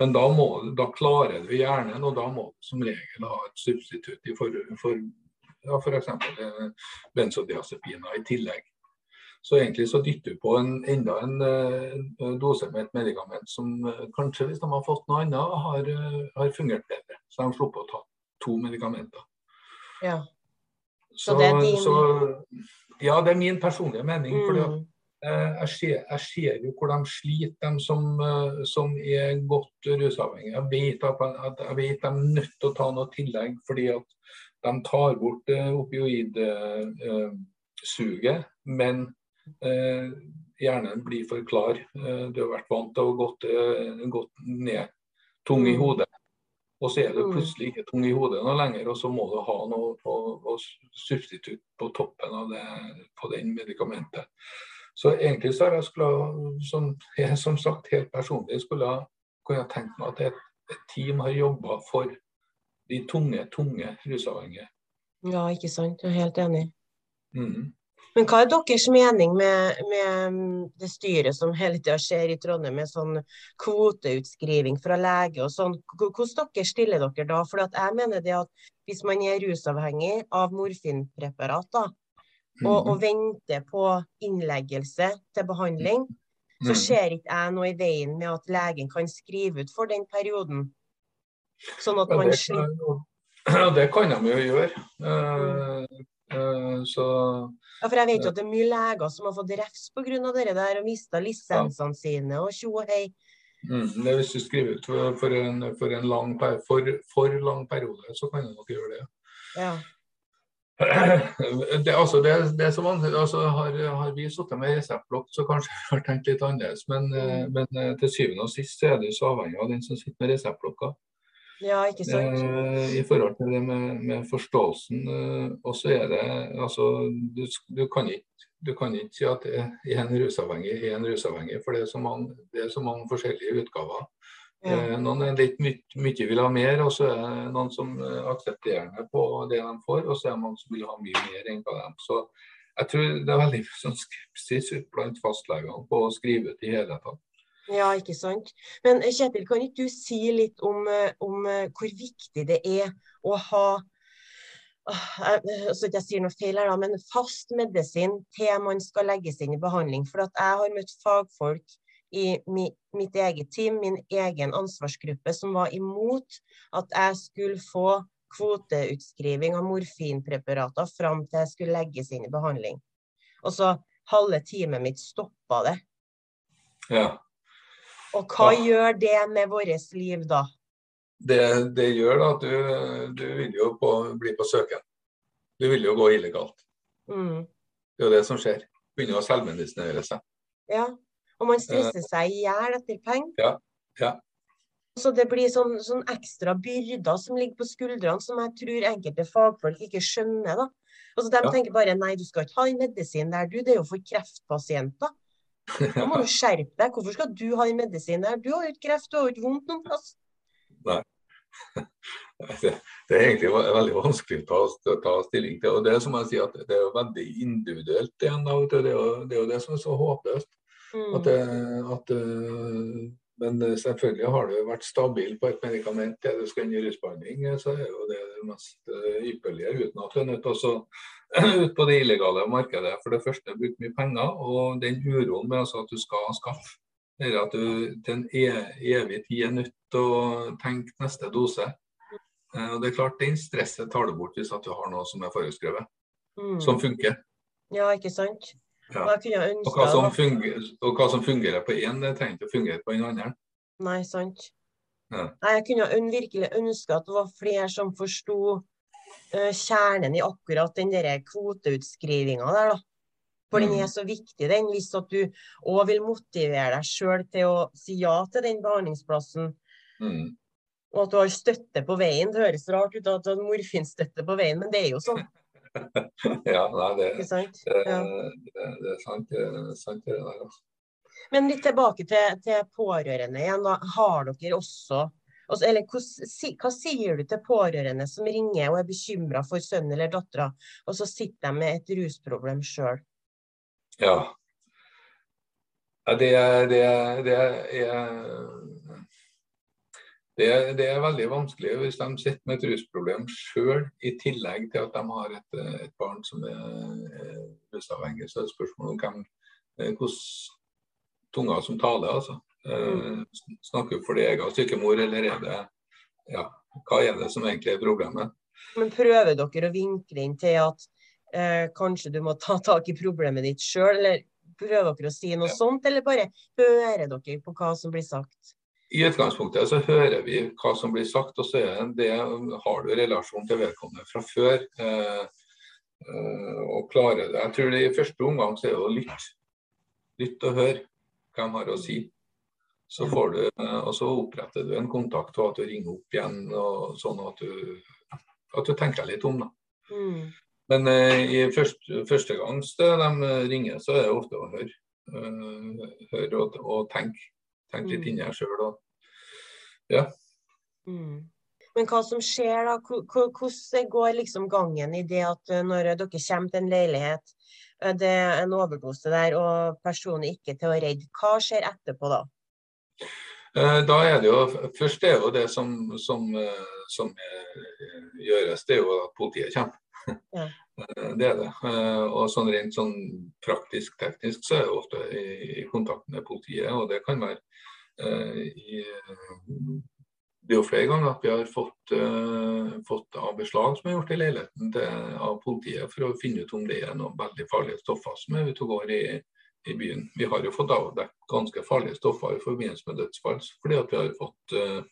men da, må, da, klarer du hjernen, og da må du som regel ha et substitutt i for, for ja, f.eks. Eh, benzodiazepiner i tillegg. Så egentlig så dytter du på en, enda en uh, dose med et medikament som kanskje, hvis de har fått noe annet, har, har fungert bedre. Så de slipper å ta to medikamenter. Ja. Så, så, det er din... så, ja, det er min personlige mening. Mm. fordi Eh, jeg ser, jeg ser, jo hvor de sliter, de som, eh, som er godt rusavhengige. Jeg vet at, jeg vet de er nødt til å ta noe tillegg, fordi at de tar bort uh, opioidsuget. Men hjernen blir for klar. du har vært vant til å gått, gått ned tung i mm. hodet. Og så er du mm. plutselig ikke tung i hodet noe lenger, og så må du ha noe å substitutt på toppen av det, på den medikamentet. Så egentlig så har jeg skulle, som, jeg, som sagt helt personlig, skulle kunne tenkt meg at et, et team har jobba for de tunge, tunge rusavhengige. Ja, ikke sant. Jeg er helt enig. Mm. Men hva er deres mening med, med det styret som hele tida skjer i Trondheim, med sånn kvoteutskriving fra lege og sånn. Hvordan dere stiller dere da? For jeg mener det at hvis man er rusavhengig av morfinpreparat, da, og, og mm. venter på innleggelse til behandling, så mm. ser ikke jeg noe i veien med at legen kan skrive ut for den perioden. Sånn at man slipper Ja, det kan de jo gjøre. Uh, uh, så Ja, for jeg vet jo at det er mye leger som har fått refs pga. det der og mista lisensene ja. sine og tjo og hei. Mm, det hvis du skriver ut for, en, for en lang, for, for lang periode, så kan du nok gjøre det. Ja. Det, altså, det, det som altså, har, har, vi sittet med reseptblokk, så kanskje vi har tenkt litt annerledes. Men, mm. men, eh, til syvende og sist så er det så avhengig av den som sitter med reseptblokka. Ja, ikke sant. Eh, I forhold til det med, med forståelsen. Eh, og så er det altså du, du, kan ikke, du, kan ikke, si at én rusavhengig er en rusavhengig, for det er så mange, det er så mange forskjellige utgaver. Eh, noen er litt mye, mye vil ha mer, og så er det noen som aksepterer det på det de får, og så er det noen som vil ha mye mer enn hva de Så jeg tror det er veldig sånn skepsis blant fastlegene på å skrive ut i hele tatt. Ja, ikke sant. Men eh, Kjetil, kan ikke du si litt om, om hvor viktig det er å ha så ikke jeg sier noe feil her, men fast medisin til man skal legges inn i behandling. For at jeg har møtt fagfolk i mitt eget team, min egen ansvarsgruppe, som var imot at jeg skulle få kvoteutskriving av morfinpreparater fram til jeg skulle legges inn i behandling. Og så halve teamet mitt stoppa det. Ja. Og hva ja. gjør det med vårt liv da? Det, det gjør da at du, du vil jo på, bli på søken. Du vil jo gå illegalt. Mm. Det er jo det som skjer. Begynner å selvmedisinere seg. Ja. Og man stresser seg i hjel etter penger. Ja, ja. Så det blir sånn, sånn, ekstra byrder som ligger på skuldrene, som jeg tror enkelte fagfolk ikke skjønner. da. Altså, De ja. tenker bare nei, du skal ikke ha den medisin der, du. Det er jo for kreftpasienter. Da må du skjerpe deg. Hvorfor skal du ha den medisin der? Du har jo ikke kreft, du har jo ikke vondt noen plass. Nei. Det, det, er egentlig veldig vanskelig å ta, ta, stilling til. og Det er som jeg sier, at det er jo veldig individuelt. igjen. Det er jo det, det som er så håpløst. Mm. At, at, eh, men selvfølgelig har du vært stabil på et medikament til du skal inn i rusbehandling, så er jo det det mest eh, ypperlige. Uten at du er nødt til å ut på det illegale markedet. For det første bruke mye penger, og den uroen med altså at du skal skaffe. Eller at du til en e-, evig tid er nødt til å tenke neste dose. Eh, og det er klart, Den stresset tar du bort hvis at du har noe som er foreskrevet, mm. som funker. Ja, ikke sant. Ja. Og, og, hva som fungerer, og hva som fungerer på én, trenger ikke å fungere på den andre. Nei, sant. Ja. Jeg kunne virkelig ønske at det var flere som forsto uh, kjernen i akkurat den der kvoteutskrivinga der, da. For mm. den er så viktig, den. Hvis at du òg vil motivere deg sjøl til å si ja til den behandlingsplassen. Mm. Og at du har støtte på veien. Det høres rart ut at du har morfinstøtte på veien, men det er jo sånn. ja, nei, det, det, ja. det, er sant, det sant det der. Altså. Men litt tilbake til, til pårørende igjen. Da. Har dere også altså, eller, hva, hva, sier du til pårørende som ringer og er bekymra for sønnen eller dattera, og så sitter de med et rusproblem sjøl? Ja. ja. Det, det, det er det, det, er veldig vanskelig hvis de sitter med et rusproblem sjøl, i tillegg til at de har et, et barn som er rusavhengig. Så er det spørsmål om hvem, eh, hvordan tunger som taler. altså. Mm. Snakker for det egen sykemor, eller er det ja, hva er det som egentlig er problemet? Men Prøver dere å vinkle inn til at eh, kanskje du må ta tak i problemet ditt sjøl, eller Prøver dere å si noe ja. sånt, eller bare hører dere på hva som blir sagt? I utgangspunktet så hører vi hva som blir sagt, og så er det, har du relasjon til vedkommende fra før. Eh, eh, og klarer det. Jeg tror det i første omgang så er det å lytte. Lytte og høre hva de har å si. Så får du, eh, og så oppretter du en kontakt og at du ringer opp igjen, og sånn at du, at du tenker litt om. da. Mm. Men i første, første gang de ringer, så er det ofte å høre. Høre og, og tenke. Tenke litt mm. inni deg sjøl. Ja. Mm. Men hva som skjer da? Hvordan går liksom gangen i det at eh, når dere kommer til en leilighet, eh, det er en overdose der, og personen ikke til å redde, hva skjer etterpå da? Da er det jo, Først er jo det som, som, som gjøres, det er jo at politiet kommer. Ja. Det er det. Og sånn rent sånn praktisk teknisk så er det ofte i, kontakt med politiet. Og det kan være uh, i det er jo flere ganger at vi har fått, fått av beslag som er gjort i leiligheten til, av politiet for å finne ut om det er noen veldig farlige stoffer som er ute og går i, i byen. Vi har jo fått avdekket ganske farlige stoffer i forbindelse med dødsfall, fordi at vi har fått uh,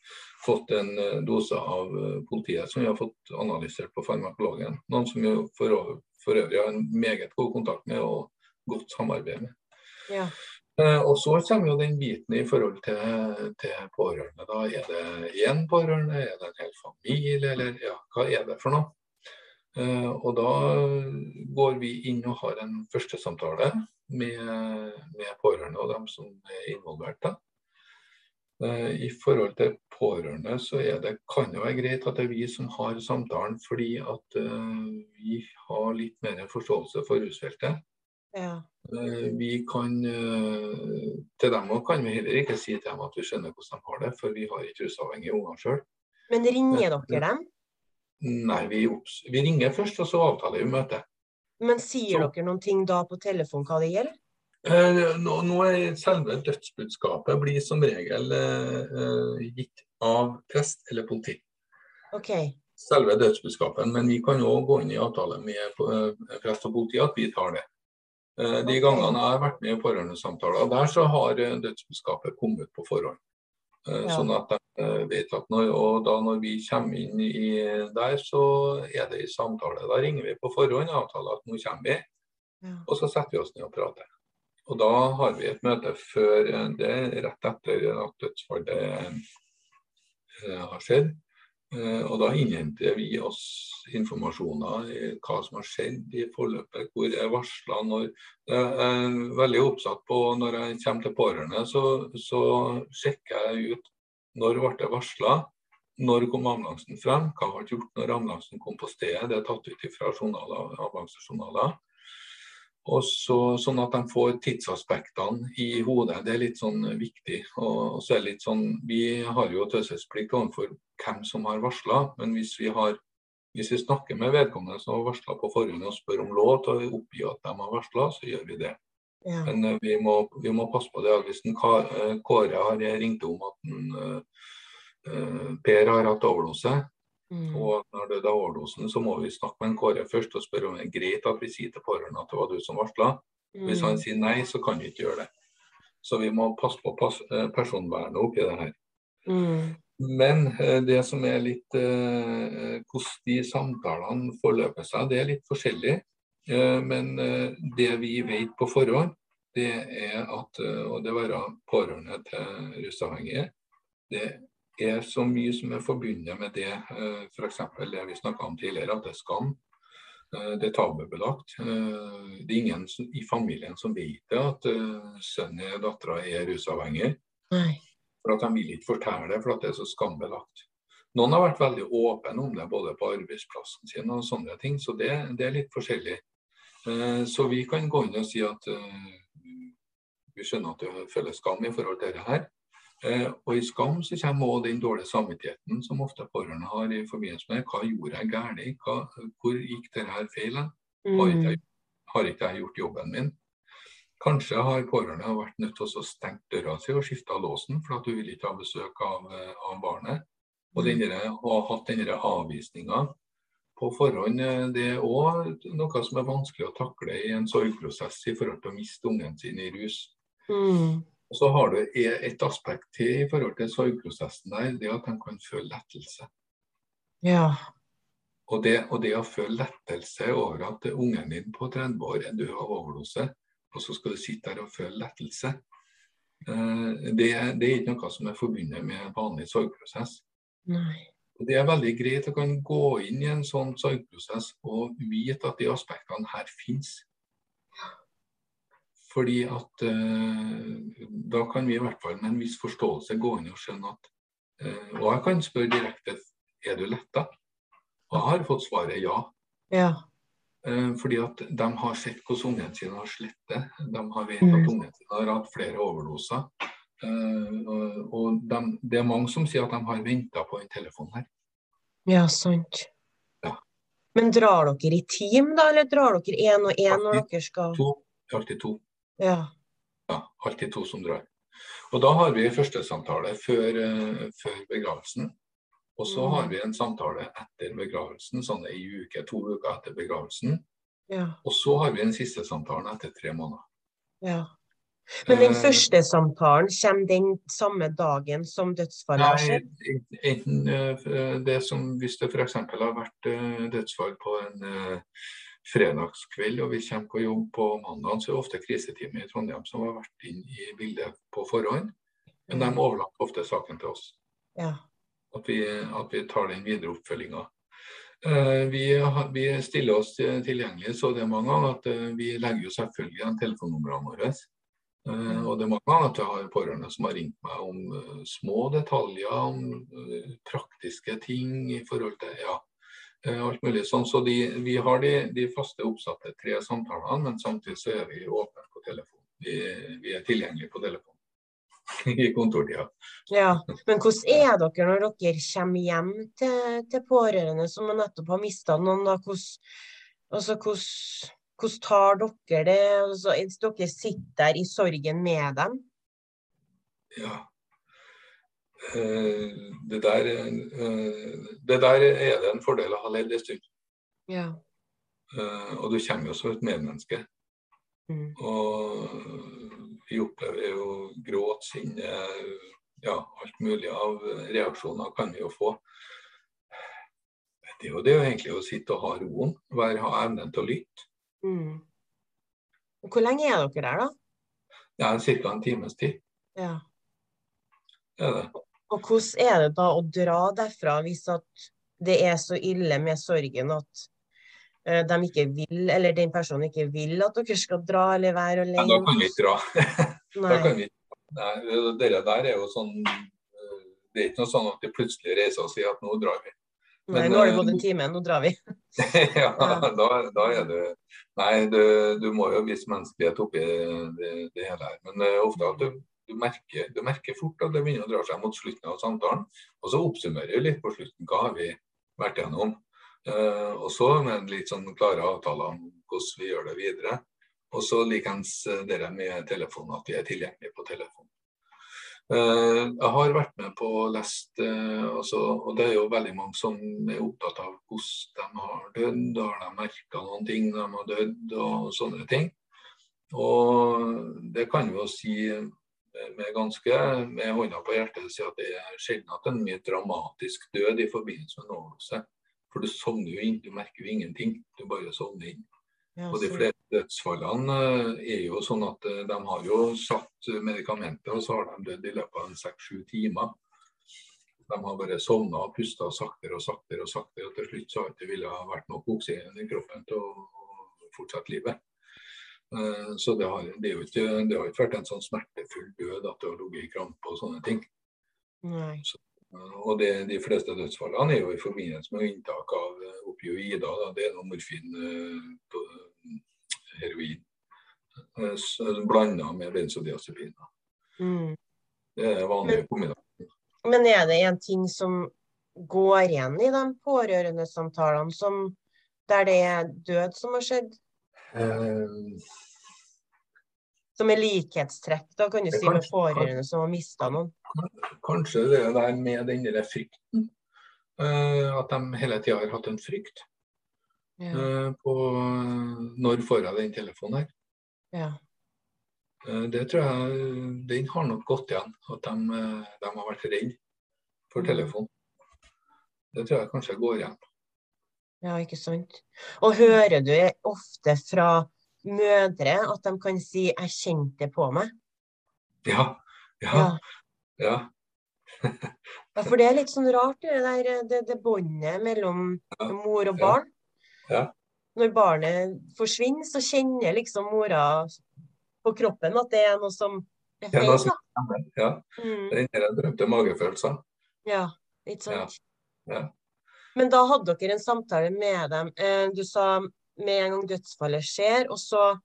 fått en eh, dose av eh, politiet som vi har fått analysert på farmakologen. Noen som vi for, for, øvrig har en meget god kontakt med og godt samarbeid med. Ja. Og Så kommer jo den biten i forhold til, til pårørende. Da Er det én pårørende, er det en hel familie, eller ja, hva er det for noe? Og Da går vi inn og har en førstesamtale med, med pårørende og dem som er involvert. da. Eh, I forhold til pårørende så det, kan det være greit at det er vi som har samtalen, fordi at uh, vi har litt mer forståelse for rusfeltet. Ja. Uh, vi kan uh, Til dem kan vi heller ikke si til dem at vi skjønner hvordan de har det, for vi har ikke rusavhengige unger sjøl. Men ringer dere dem? Nei, vi, vi, ringer først, og så avtaler vi møte. Men sier så. dere noen ting da på telefon hva det gjelder? Eh, nå, nå er selve dødsbudskapet blir som regel eh, gitt av prest eller politi. Okay. Selve dødsbudskapet. Men vi kan òg gå inn i avtale med eh, prest og politi at vi tar det. Eh, de gangene jeg har vært med i pårørendesamtaler der, så har eh, dødsbudskapet kommet på forhånd. Eh, ja. Sånn at de vet at når, og da når vi kommer inn i der, så er det i samtale. Da ringer vi på forhånd og avtaler at nå kommer vi. Ja. Og så setter vi oss ned og prater. Og da har vi et møte før det, rett etter at dødsfallet eh, har skjedd. Eh, og da innhenter vi oss informasjoner i hva som har skjedd i forløpet, hvor jeg varsla når Jeg er veldig oppsatt på når jeg kommer til pårørende, så, så sjekker jeg ut når ble det varsla, når kom ambulansen frem, hva ble gjort når ambulansen kom på stedet. Det er tatt ut fra ambulansejournaler. Og så, sånn at de får tidsaspektene i hodet. Det er litt sånn viktig. Og så er det litt sånn, Vi har jo taushetsplikt overfor hvem som har varsla, men hvis vi, har, hvis vi snakker med vedkommende som har varsla på forhånd og spør om lov til å oppgi at de har varsla, så gjør vi det. Ja. Men uh, vi, må, vi, må, passe på det. Hvis den uh, Kåre har ringt om at en, uh, Per har hatt overdose, Mm. Og når det er overdosen, så må vi snakke med en Kåre først og spørre om det er greit at vi sier til pårørende at det var du som varsla. Mm. Hvis han sier nei, så kan vi ikke gjøre det. Så vi må passe på pass, eh, personvernet oppi det her. Mm. Men eh, det som er litt eh, Hvordan de samtalene forløper seg, det er litt forskjellig. Eh, men det vi vet på forhånd, det er at Og det være pårørende til rusavhengige, det er så mye som er forbundet med det. Eh, F.eks. det vi snakka om tidligere, at det er skam. Eh, det er tabubelagt. Eh, det er ingen i familien som vet det, at sønnen eller dattera er rusavhengig. Nei. For at De vil ikke fortelle det, for at det er så skambelagt. Noen har vært veldig åpne om det, både på arbeidsplassen sin og sånne ting. Så det, det er litt forskjellig. Så vi kan gå inn og si at vi skjønner at du føler skam i forhold til dette her. Eh, og I skam så kommer også den dårlige samvittigheten som ofte pårørende har i forbindelse med hva gjorde jeg galt, hvor gikk dette her feil? Har ikke, har ikke jeg gjort jobben min? Kanskje har pårørende vært nødt til å stenge døra si og skifte låsen for at du vil ikke ha besøk av, av barnet. Og, denne, ha hatt denne avvisninga på forhånd. Eh, det er òg noe som er vanskelig å takle i en sorgprosess i forhold til å miste ungen sin i rus. Mm. Og så har du et aspekt til i forhold til sorgprosessen der, det at de kan føle lettelse. Ja. Og det, og det å føle lettelse over at ungen din på 30 år er død av overdose, og så skal du sitte der og føle lettelse, eh, det, det er ikke noe som er forbundet med vanlig sorgprosess. Nei. Og Det er veldig greit å kan gå inn i en sånn sorgprosess og vite at de aspektene her finnes. Fordi at eh, da kan vi i hvert fall med en viss forståelse gå inn og skjønne at eh, Og jeg kan spørre direkte er du letta. Og jeg har fått svaret ja. Ja. Eh, fordi at de har sett hvordan ungen sin har slitt det. De har vet at Mm. ungen sin har hatt flere overdoser. Eh, og og de, det er mange som sier at de har venta på den telefonen her. Ja, sant. Ja. Men drar dere i team, da, eller drar dere én og én når dere skal To. Alltid to. Ja. Ja, alltid to som drar. Og da har vi første samtale før, eh, før begravelsen. Og så Mm. har vi en samtale etter begravelsen, sånn ei uke, to uker etter begravelsen. Ja. Og så har vi den siste samtalen etter tre måneder. ja. Men den Eh, første samtalen, kommer den samme dagen som dødsfallet har skjedd? enten eh, det som Hvis det f.eks. har vært dødsfall på en fredagskveld og vi kommer på jobb på mandag, så er det ofte krisetime i Trondheim som har vært inn i bildet på forhånd. Men de overlater ofte saken til oss. Ja. At vi, at vi tar den videre oppfølginga. Eh, Vi, vi stiller oss til- tilgjengelig så det er mange ganger at eh, vi legger jo selvfølgelig igjen telefonnumrene våre. Eh, Og det er mange ganger at jeg har pårørende som har ringt meg om små detaljer, om praktiske ting i forhold til ja, alt mulig sånn. Så de, vi har de, de faste oppsatte tre samtalene, men samtidig så er vi åpne på telefon. Vi, vi er tilgjengelige på telefon i kontortida. ja. Men hvordan er dere når dere kommer hjem til, til pårørende som nettopp har mista noen? da? Hvordan, altså, hvordan, hvordan tar dere det? Altså, dere sitter der i sorgen med dem? Ja. Eh, Det der, eh, det der er det en fordel å ha levd en stund. Ja. Eh, Og du kommer jo som et medmenneske. Mm. Og vi opplever jo gråt, sinne, ja, alt mulig av reaksjoner kan vi jo få. Det er jo det egentlig å sitte og ha roen, være, ha evnen til å lytte. Mm. Hvor lenge er dere der, da? Det er ca. en times tid. Ja. Det er det. Og hvordan er det da å dra derfra hvis at det er så ille med sorgen at eh, de ikke vil, eller den personen ikke vil at dere skal dra eller være Men da kan vi ikke dra. Da kan vi, nei, det der er jo sånn eh, Det er ikke noe sånn at de plutselig reiser og sier at nå drar vi. Nei, nå har det eh, gått en time, nå drar vi. ja, Ja. da, da er det Nei, du, du må jo vise menneskelighet oppi det, det hele her. Men uh, ofte at du, du, merker, du merker fort at det begynner å dra seg mot slutten av samtalen. Og så oppsummerer vi litt på slutten hva har vi vært gjennom. Uh, og så med litt sånn klare avtaler om hvordan vi gjør det videre. Og så likeens uh, det med telefonen, at vi er tilgjengelige på telefon. Uh, jeg har vært med på å lest, uh, altså, og det er jo veldig mange som er opptatt av hvordan de har dødd, har de merka noen ting når de har dødd, og sånne ting. Og det kan jo si med ganske med hånda på hjertet si at det er sjelden at en mye dramatisk død i forbindelse med en overdose. For du sovner jo inn, du merker jo ingenting. Du bare sovner inn. Ja, Og de fleste dødsfallene eh, er jo sånn at eh, de har jo satt medikamentet, og så har de dødd i løpet av seks-sju timer. De har bare sovna og pusta saktere og saktere og saktere, og til slutt så har det ikke ville ha vært nok oksygen i kroppen til å fortsette livet. Eh, Så det har, det, ikke, det har ikke vært en sånn smertefull død at det har ligget i krampe og sånne ting. Nei. Eh, Og det, de fleste dødsfallene er jo i forbindelse med inntak av eh, opioider. Da. Det er noe morfin, heroin, blanda med benzodiazepiner. Mm. Det er vanlige kombinasjoner. Men er det en ting som går igjen i de pårørendesamtalene som der det er død som har skjedd? Eh, Som er likhetstrekk, da kan du si, si, med kanskje- som har mista noen? Kanskje det der med den der frykten. eh, At de hele tida har hatt en frykt. Ja. eh, på når får jeg den telefonen her. ja. Det tror jeg den har nok gått igjen, at de, de har vært redd for Mm. telefon. Det tror jeg kanskje går igjen. Ja, ikke sant. Og hører du ofte fra mødre at de kan si 'jeg kjente det på meg'? Ja, ja, Ja. ja. for det er litt sånn rart, det der det, det båndet mellom mor og barn. Ja. Når barnet forsvinner, så kjenner liksom mora på kroppen at det er noe som er feil. Ja, som da. ja. Mm. Den drømte magefølelsen. Ja, ikke sant. Ja, ja. Men da hadde dere en samtale med dem. Eh, Du sa med en gang dødsfallet skjer, og så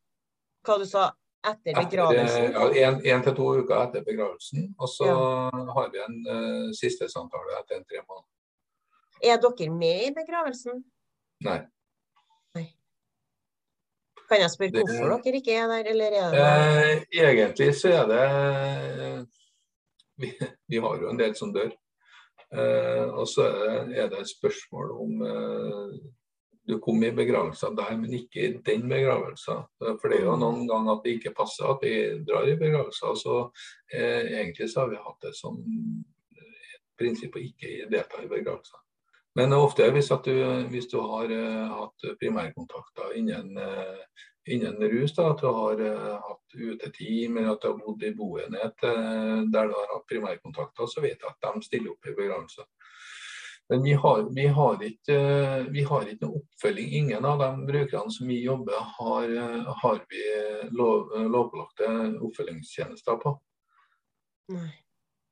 hva du sa etter Etter, begravelsen? ja, en, en til to uker etter begravelsen. Og så har vi en uh, siste samtale etter en tre måneder. Er dere med i begravelsen? Nei. Kan jeg spørre Det- hvorfor dere ikke er der, eller er det Eh, egentlig så er det vi, vi har jo en del som dør. Eh, og så er det, et spørsmål om eh, du kom i begravelsen der, men ikke i den begravelsen. For det er jo noen ganger at det ikke passer at vi drar i begravelser. Så eh, egentlig så har vi hatt det som et prinsipp å ikke delta i begravelser. Men ofte hvis, du, hvis du har eh, hatt primærkontakter innen, eh, innen rus, da, at du har eh, hatt uteteam eller at du har bodd i boenhet eh, der du har hatt primærkontakter, så vet jeg at de stiller opp i begravelser. Men vi har, vi, har ikke, eh, vi har ikke noe oppfølging. Ingen av de brukerne som vi jobber, har, har vi lov, lovpålagte oppfølgingstjenester på. Nei.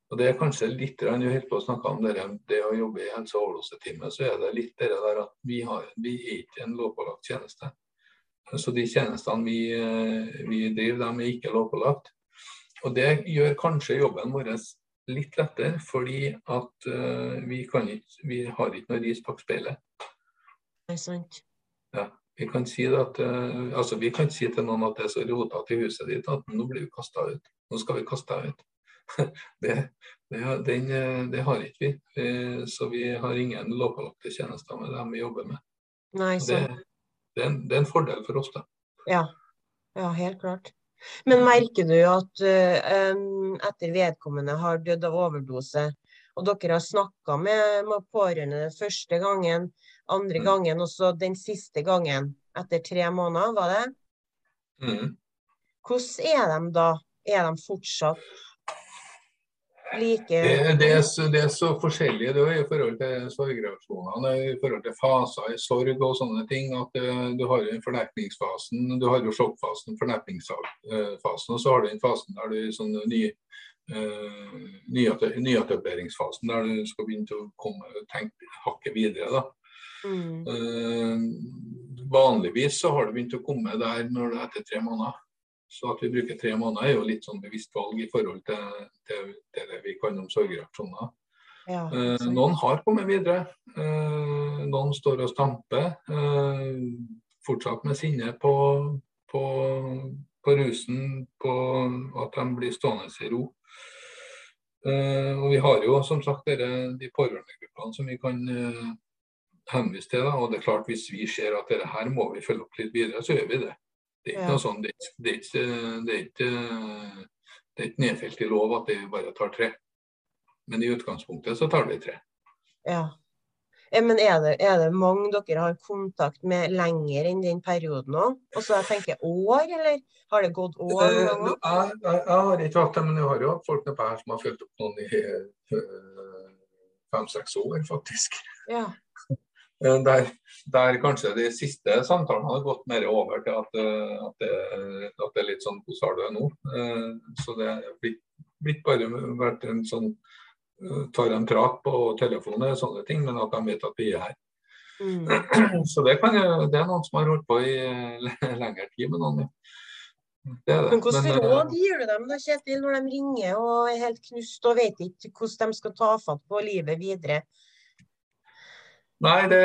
Og det er kanskje litt Du holdt på å snakke om det, det å jobbe i helse- og overdoseteamet, så er det litt det der at vi, har, vi er ikke en lovpålagt tjeneste. Så de tjenestene vi, eh, vi driver, de er ikke lovpålagt. Og det gjør kanskje jobben vår litt lettere, fordi at uh, vi, kan ikke, vi har ikke noe ris bak speilet. Nei, sant. Vi kan, si det at, uh, altså vi kan si til noen at det er så rotete i huset ditt at nå blir vi kasta ut. Nå skal vi kaste deg ut. Det, det, den, det har ikke vi. Eh, Så vi har ingen lovpålagte tjenester med dem vi jobber med. Nei, Det, sant. Det, er en, det er en fordel for oss, da. Ja. ja, helt klart. Men merker du at uh, etter vedkommende har dødd av overdose, og dere har snakka med, med pårørende den første gangen, andre Mm. gangen og så den siste gangen etter tre måneder, var det? Mm. Hvordan er de da? Er de fortsatt like Det, det, er så, det er så forskjellig det er i forhold til sorgreaksjonene, i forhold til faser i sorg og sånne ting. at eh, Du har jo fornerpningsfasen, du har jo sjokkfasen, fornerpningsfasen, og så har du den fasen der du sånn ny, uh, nyetableringsfasen, der du skal begynne å komme, tenke hakket videre. da. mm, Uh, vanligvis så har det begynt å komme der når det er etter tre måneder. Så at vi bruker tre måneder er jo litt sånn bevisst valg i forhold til, til, til det vi kan om sorgreaksjoner. ja, Eh, noen har kommet videre. Eh, noen står og stamper. Eh, fortsatt med sinne på, på, på rusen, på at de blir stående i ro. Eh, og vi har jo som sagt dere, de pårørendegruppene som vi kan eh, henvise til. Da. Og det er klart Hvis vi ser at dette her må vi følge opp litt videre, så gjør vi det. Det er ikke noe sånn, det er, ikke- det er ikke, det er ikke, nedfelt i lov at det bare tar tre. Men i utgangspunktet så tar det tre. Ja. Eh, Men er det, er det mange dere har kontakt med lenger enn den perioden òg? Og så jeg tenker år, eller har det gått år? Eh, noen jeg, jeg, jeg har ikke hatt det, men jeg har jo folk nedpå her som har fulgt opp noen i eh, fem-seks år, faktisk. Ja. Eh, Der, der kanskje de siste samtalene har gått mer over til at, eh, at, det, at det er litt sånn Hvordan har du det nå? Eh, Så det har blitt, bare vært en sånn Tar en prat på telefonen og sånne ting, men at de vet at vi er her. Mm. Så det, kan, det er noen som har holdt på i lengre tid med noen. ja. Det det. Men hvilke råd gir du dem da, Kjetil, når de ringer og er helt knust og vet ikke hvordan de skal ta fatt på livet videre? Nei, det,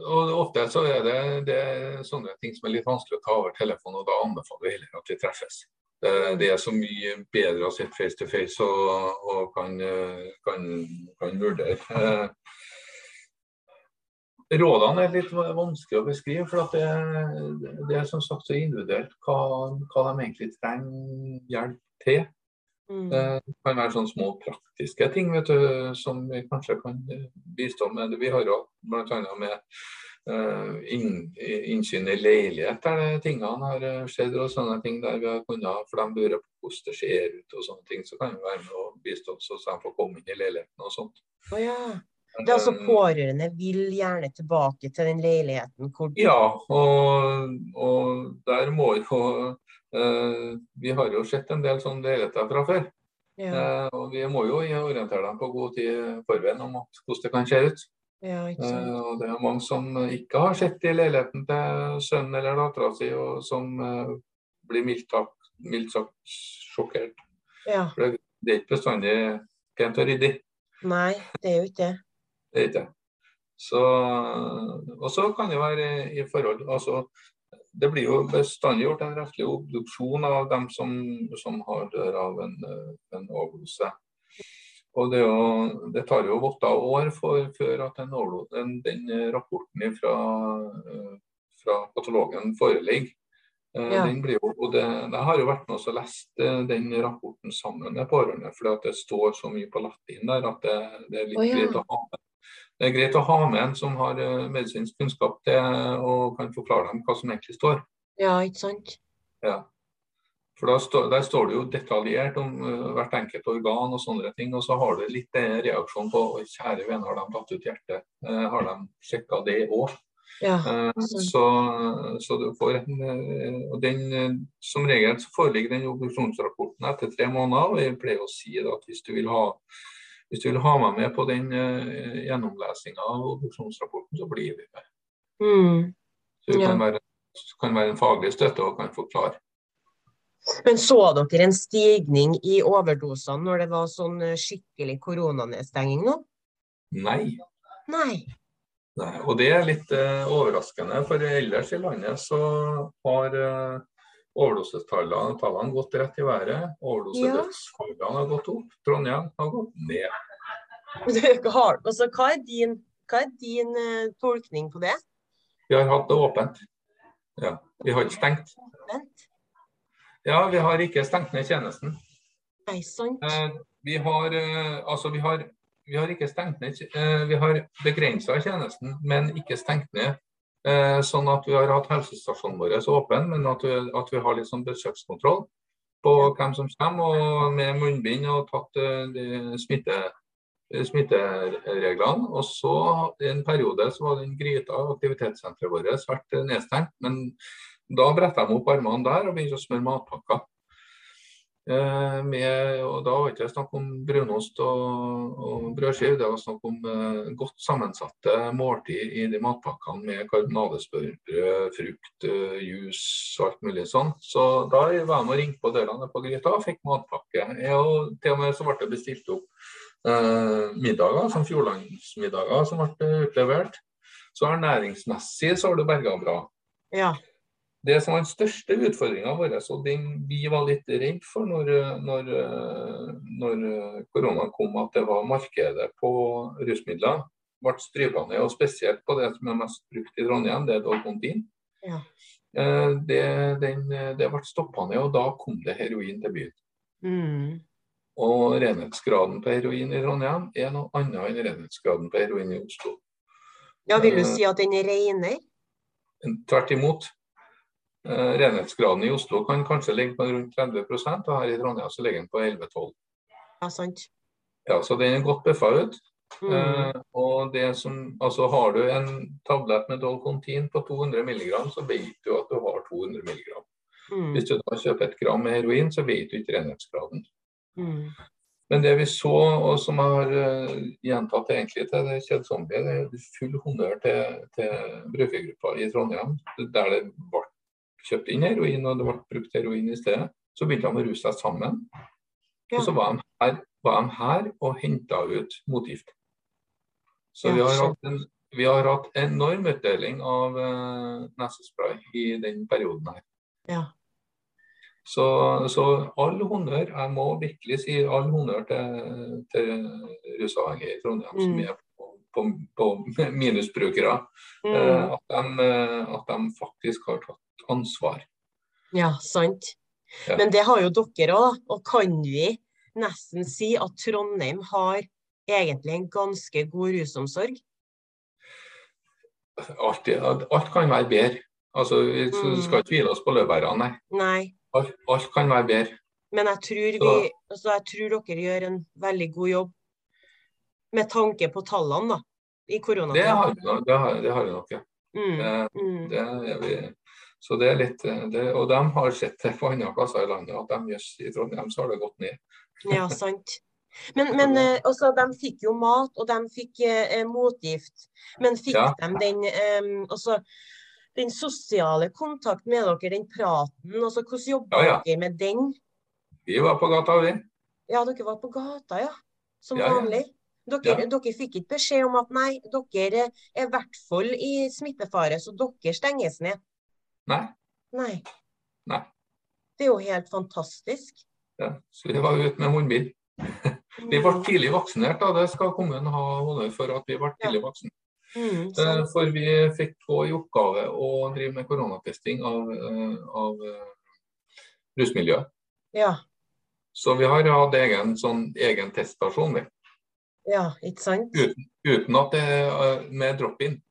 og ofte så er det, det er sånne ting som er litt vanskelig å ta over telefonen, og da anbefaler vi heller at vi treffes. Det, er så mye bedre å sitte face to face og, og kan, kan, kan vurdere. Eh, rådene er litt vanskelig å beskrive. For det, det, er som sagt så individuelt hva, hva de egentlig trenger hjelp til. Mm. Det kan være sånne små praktiske ting vet du, som vi kanskje kan bistå med. Vi har jo bl.a. med uh, inn, innsyn i leilighet der tingene har skjedd, og sånne ting der vi har kunnet, for de lurer på hvordan det ser ut og sånne ting, så kan vi være med og bistå så de får komme inn i leiligheten og sånt. Oh, ja. Det er altså eh, Pårørende vil gjerne tilbake til den leiligheten? Hvor... Ja, og, og der må jo Vi har jo sett en del sånne leiligheter fra før. Ja. Uh, og Vi må jo orientere dem på god tid forveien om hvordan det kan se ut. Ja, uh, og Det er mange som ikke har sett i leiligheten til sønnen eller dattera si, og som blir mildt, mildt sagt sjokkert. Ja. For det, det er ikke bestandig pent og ryddig. Nei, det er jo ikke det. Det er ikke det. Så, og så kan det være i forhold altså, Det blir jo bestandig gjort en rettslig obduksjon av dem som, som har dør av en, en overdose. Og det, jo, det, tar jo åtte år for, før at den, den rapporten fra, fra patologen foreligger. Eh, ja. Den blir og det, Jeg har jo vært med og lest eh, den rapporten sammen med pårørende, for det står så mye på latin der at det, det er litt oh, ja. greit å ha med. Det er greit å ha med en som har eh, medisinsk kunnskap til og kan forklare dem hva som egentlig står. Ja, ikke sant? Ja. For stå, Der står det jo detaljert om uh, hvert enkelt organ og sånne ting. Og så har du litt reaksjon på kjære venner, har de tatt ut hjertet? Har de sjekka det òg? Ja, eh, så, så, du får en, eh, og den, eh, Som regel så foreligger den obduksjonsrapporten etter tre måneder. og Jeg pleier å si at hvis du vil ha hvis du vil ha meg med på den uh, gjennomlesinga av obduksjonsrapporten, så blir vi med. Mm. Så det ja. kan, være, kan være en faglig støtte og kan forklare. Men så dere en stigning i overdosene når det var sånn skikkelig koronanedstenging nå? Nei. Nei. Nei, og det er litt uh, overraskende, for ellers i landet så har eh, har gått rett i været. Overdosedødsfallene ja. har gått opp. Trondheim har gått ned. altså, hva er din, hva er din uh, tolkning på det? Vi har hatt det åpent. Ja, Vi har ikke stengt. Ja, vi har ikke stengt ned tjenesten. Nei, sant. Eh, vi har, eh, altså, vi har vi har ikke stengt ned, eh, vi har begrensa tjenesten, men ikke stengt ned. Eh, sånn at vi har hatt helsestasjonen vår åpen, men at vi, at vi har litt sånn besøkskontroll på hvem som kommer, og med munnbind og tatt eh, de smitte, smittereglene. Og så i en periode så var den Gryta, aktivitetssenteret vårt, vært nedstengt. Men da bretta de opp armene der og begynte å smøre matpakker. Eh, med, og Da var det ikke snakk om brunost og, og brødskive, det var snakk om eh, godt sammensatte måltid i de matpakkene med karbonadesmørbrød, frukt, uh, juice og alt mulig sånn. Så da var jeg med og ringte på dørene på Gryta og fikk matpakke. Og til og med så ble det bestilt opp eh, middager, som fjordlandsmiddager, som ble utlevert. Så ernæringsmessig så har det berga bra. Ja. Det som var den største utfordringa vår, og den vi var litt redd for når, når, når koronaen kom, at det var markedet på rusmidler ble stryka ned. Og spesielt på det som er mest brukt i Trondheim, det er Dolcontin. Ja. Eh, det, den, det ble stoppa ned, og da kom det heroin til byen. Mm. Og renhetsgraden på heroin i Trondheim er noe annet enn renhetsgraden på heroin i Oslo. Ja, Vil du eh, si at den er renere? Tvert imot. Eh, renhetsgraden i Oslo kan kanskje ligge på rundt 30 og her i Trondheim så ligger den på 11-12. Ja, sant. Ja, så den er godt bøffa ut. Mm. Eh, og det som, altså Har du en tablett med Dolcontin på 200 mg, så vet du at du har 200 mg. Mm. Hvis du da kjøper et gram med heroin, så vet du ikke renhetsgraden. Mm. Men det vi så, og som jeg har uh, gjentatt egentlig til det kjedsommelige, det er full honnør til, til brukergruppa i Trondheim, der det ble kjøpte inn heroin, og det ble brukt heroin i stedet. Så begynte de å ruse seg sammen. Og så var de her, var de her og henta ut motgift. Så vi, har hatt en, vi har hatt enorm utdeling av uh, nesespray i den perioden her. Ja. Så, så all honnør, jeg må virkelig si all honnør til, til rusavhengige i Trondheim mm. som er på, på, på minusbrukere. Mm. Uh, at, de, eh, at de faktisk har tatt ansvar. Ja, sant. Ja. Men det har jo dere òg, og kan vi nesten si at Trondheim har egentlig en ganske god rusomsorg? Alt, alt kan være bedre. Altså, Vi Mm. skal ikke hvile oss på laurbærene, nei. Nei. Alt, alt kan være bedre. Men jeg tror, vi, altså jeg tror dere gjør en veldig god jobb med tanke på tallene da, i Det koronatida. har vi nok. Det har, det har vi nok ja. Mm, Det, mm. det er vi. Så det er litt, eh, det, Og de har sett det på andre plasser i landet at de jøss, i Trondheim så har det gått ned. Ja, sant. Men, men eh, altså, de fikk jo mat, og de fikk eh, motgift. Men fikk Ja. de den, eh, også, den sosiale kontakten med dere, den praten? Altså, hvordan jobba Ja, ja. dere med den? Vi var på gata, vi. Ja, dere var på gata, ja. Som vanlig. Dere, dere fikk ikke beskjed om at nei, dere er i hvert fall i smittefare, så dere stenges ned. Nei. Nei. Nei. Det er jo helt fantastisk. Ja. Så vi var ute med munnbind. Vi ble tidlig vaksinert, da. det skal kommunen ha honnør for at vi ble tidlig vaksinert. Mm, Eh. For vi fikk få i oppgave å drive med koronatesting av, eh, av eh, rusmiljøet. Ja, Så vi har hatt egen, sånn, egen teststasjon vi. ja, ikke sant? Uten, uten at det er med drop-in.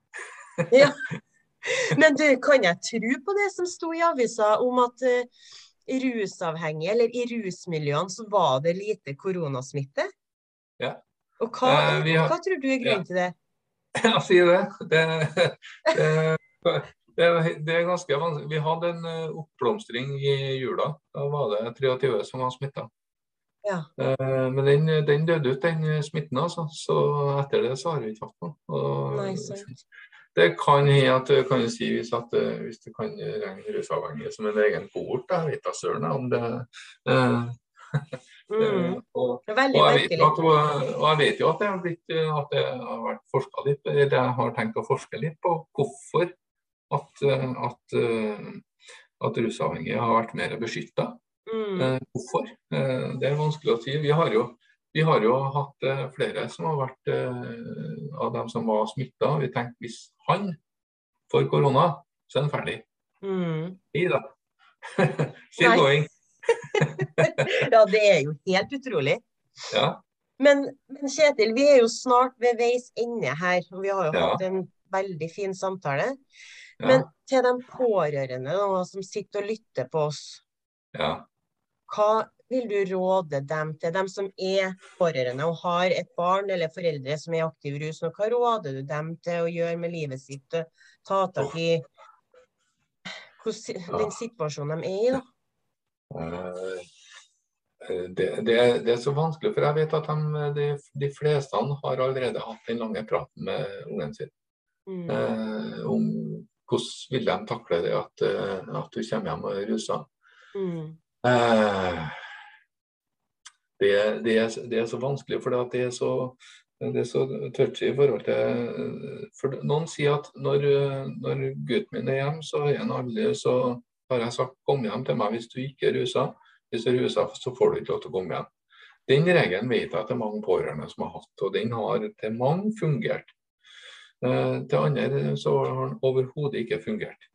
Ja. Men du, kan jeg tro på det som sto i avisa om at uh, rusavhengige, eller i rusmiljøene, så var det lite koronasmitte? Ja. Og hva, uh, har- hva tror du er grunnen til det? Jeg sier det. Det, det, det, det er ganske vanskelig. Vi hadde en eh, oppblomstring i jula. Da var det 23 som var smitta. Ja. Men den, den døde ut, den smitten. altså. Så etter det så har vi ikke hatt noe. Og Nei. Det kan hende at du kan si hvis, at, eh, hvis det kan regne rusavhengige som en egen kohort. Jeg vet da søren om det eh, Mm. og, og, jeg vet, at, og jeg vet jo at det har, blitt, at det har vært forska litt eller Jeg har tenkt å forske litt på hvorfor at, eh, at, eh, at rusavhengige har vært mer beskytta. Mm. Eh, Hvorfor? Eh, Det er vanskelig å si. Vi har jo, vi har jo hatt eh, flere som har vært eh, av dem som var smitta. Vi tenkte hvis han får korona, så er han ferdig. Mm. I da. Still going. Ja, det er jo helt utrolig. Ja. Men, men Kjetil, vi er jo snart ved veis ende her, og vi har jo Ja. hatt en veldig fin samtale. ja. Men til de pårørende da, som sitter og lytter på oss, ja. Hva vil du råde dem til? Dem som er pårørende og har et barn eller foreldre som er i aktiv rus, hva råder du dem til å gjøre med livet sitt? Ta tak i hvordan, den situasjonen de er i, da? Eh, Det, det, det er så vanskelig, for jeg vet at de, de, de fleste har allerede hatt den lange praten med ungen sin. Mm. Eh, om hvordan vil de takle det at, eh, at du kommer hjem og er rusa. Mm. Eh, det, det, er, det er så vanskelig, for det er så, det så touchy i forhold til for Noen sier at når, når gutten min er hjemme, så er han aldri så har jeg sagt kom hjem til meg hvis du ikke er rusa. Hvis du er rusa, så får du ikke lov til å komme hjem. Den regelen vet jeg at det er mange pårørende som har hatt, og den har til mange fungert. Eh, til andre så har den overhodet ikke fungert.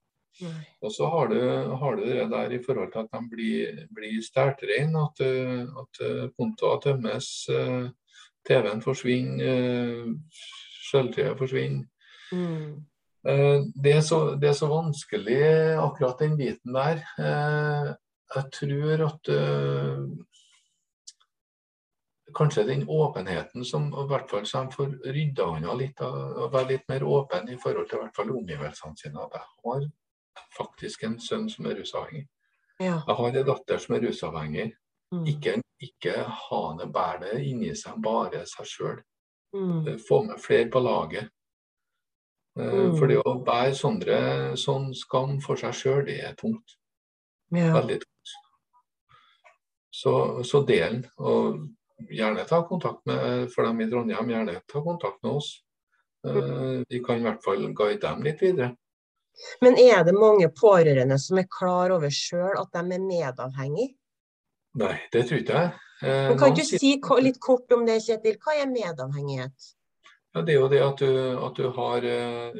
Og så har du, har du det der i forhold til at de blir, blir stærtreine, at, eh, at eh, kontoer tømmes, eh, TV-en forsvinner, sølvtreet forsvinner. Mm. Det, er så, det er så vanskelig, akkurat den biten der. Jeg tror at kanskje den åpenheten som i hvert fall de får rydda unna litt, å være litt mer åpen i forhold til i hvert fall omgivelsene sine. At jeg har faktisk en sønn som er rusavhengig. Ja. Jeg har en datter som er rusavhengig. Mm. Ikke, ikke ha det, bære det inni seg, bare seg sjøl. Mm. Få med flere på laget. Eh, Mm. For det å bære sånne, sånn skam for seg sjøl, det er tungt. Ja. Veldig tungt. Så, så del. Og gjerne ta kontakt med for dem i Trondheim, gjerne ta kontakt med oss. Eh, Vi kan i hvert fall guide dem litt videre. Men er det mange pårørende som er klar over sjøl at de er medavhengige? Nei, det tror ikke jeg. Eh, Men kan du sier- si litt kort om det, Kjetil? Hva er medavhengighet? Ja, Det er jo det at du, at du har eh,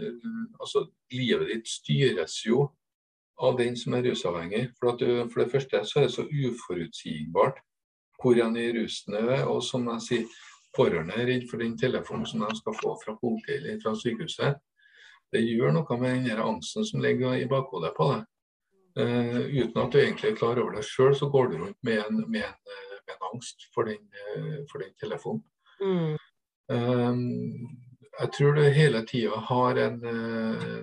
Altså, livet ditt styres jo av den som er rusavhengig. For, du, for det første så er det så uforutsigbart hvor han i rusen er. Og som jeg sier, pårørende er redd for den telefonen som de skal få fra politiet eller fra sykehuset. Det gjør noe med den angsten som ligger i bakhodet på deg. Uh, uten at du egentlig er klar over det sjøl, så går du rundt med en, med en, med en angst for den, for den telefonen. Mm. Um, jeg tror du hele tida har en uh,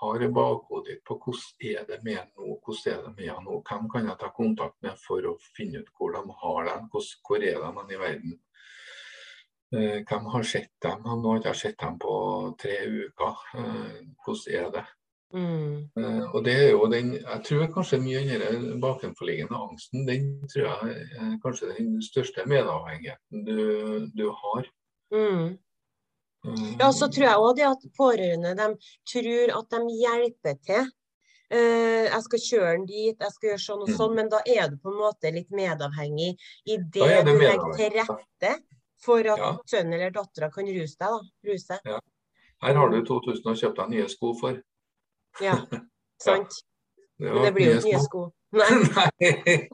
har i bakhodet ditt på hvordan er det med nå, hvordan er det med nå, hvem kan jeg ta kontakt med for å finne ut hvor de har hvor, hvor er de i verden. Uh, hvem har sett dem? han har ikke sett dem på tre uker. Uh, hvordan er det? Mm. Uh, og det er jo den, Jeg tror kanskje mye av den bakenforliggende angsten den tror jeg er kanskje den største medavhengigheten du, du har. Mm. Ja, så tror jeg òg at pårørende de tror at de hjelper til. Uh, jeg skal kjøre den dit, jeg skal gjøre sånn og sånn, mm. men da er du på en måte litt medavhengig i det du legger til rette for at ja. sønnen eller dattera kan ruse deg. da, ruse. Ja. Her har du 2000 og kjøpt deg nye sko for. Ja, sant. Ja. Men det blir jo ikke nye sko. Nei.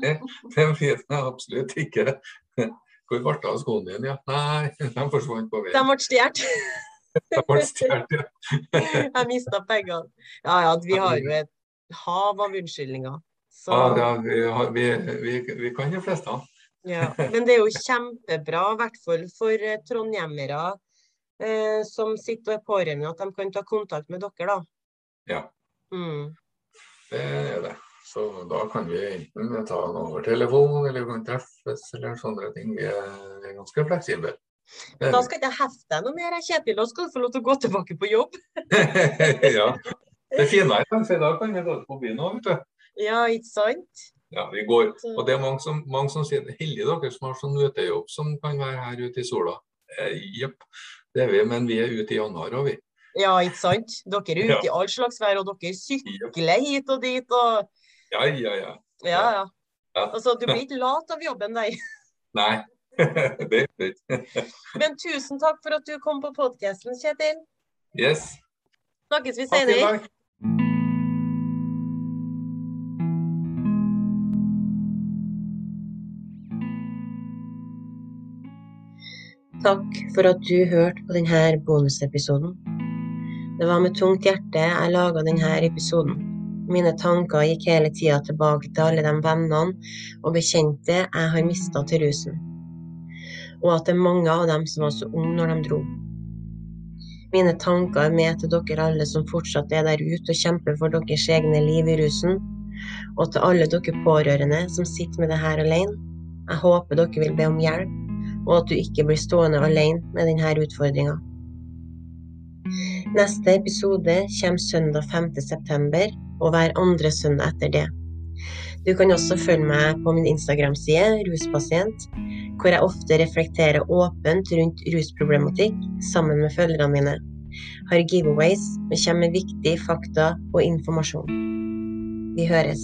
Nei, det blir det absolutt ikke. Hvor ble det av skoene dine? Ja, nei, de forsvant på veien. De ble stjålet. de ble stjålet, ja. jeg mista pengene. Ja ja, vi har jo et hav av unnskyldninger. Så... Ja, vi, har, vi, vi, vi, kan de fleste. Ja, men det er jo kjempebra, i hvert fall for eh, trondhjemmere eh, som sitter og er pårørende, at de kan ta kontakt med dere, da. Ja. Mm. Det er det. Så da kan vi enten ta den over telefonen, eller vi kan treffes, eller sånne ting. Vi er, ganske fleksible. Men da skal ikke jeg hefte deg noe mer, Kjetil. Da skal du få lov til å gå tilbake på jobb. ja. Det er finere, at i dag kan vi gå på byen òg, vet du. Ja, ikke sant? Ja, vi går. Og det er mange som, mange som sier heldige dere som har sånn møtejobb som kan være her ute i sola. Eh, det er vi, men vi er ute i januar òg, vi. Ja, ikke sant. Dere er ute ja. i all slags vær, og dere sykler hit og dit. og ja, ja, ja. Ja, ja. Altså, du blir ikke lat av jobben, nei. Nei. det er ikke. Men tusen takk for at du kom på podkasten, Kjetil. Yes. Snakkes vi senere. Takk for at du hørte på denne bonusepisoden. Det var med tungt hjerte jeg laga denne episoden. Mine tanker gikk hele tida tilbake til alle de vennene og bekjente jeg har mista til rusen, og at det er mange av dem som var så unge når de dro. Mine tanker er med til dere alle som fortsatt er der ute og kjemper for deres egne liv i rusen, og til alle dere pårørende som sitter med det her alene. Jeg håper dere vil be om hjelp, og at du ikke blir stående alene med denne utfordringa. Neste episode kommer søndag 5. september, og hver andre søndag etter det. Du kan også følge meg på min Instagram-side, Ruspasient, hvor jeg ofte reflekterer åpent rundt rusproblematikk sammen med følgerne mine. Har giveaways og kommer med viktige fakta og informasjon. Vi høres.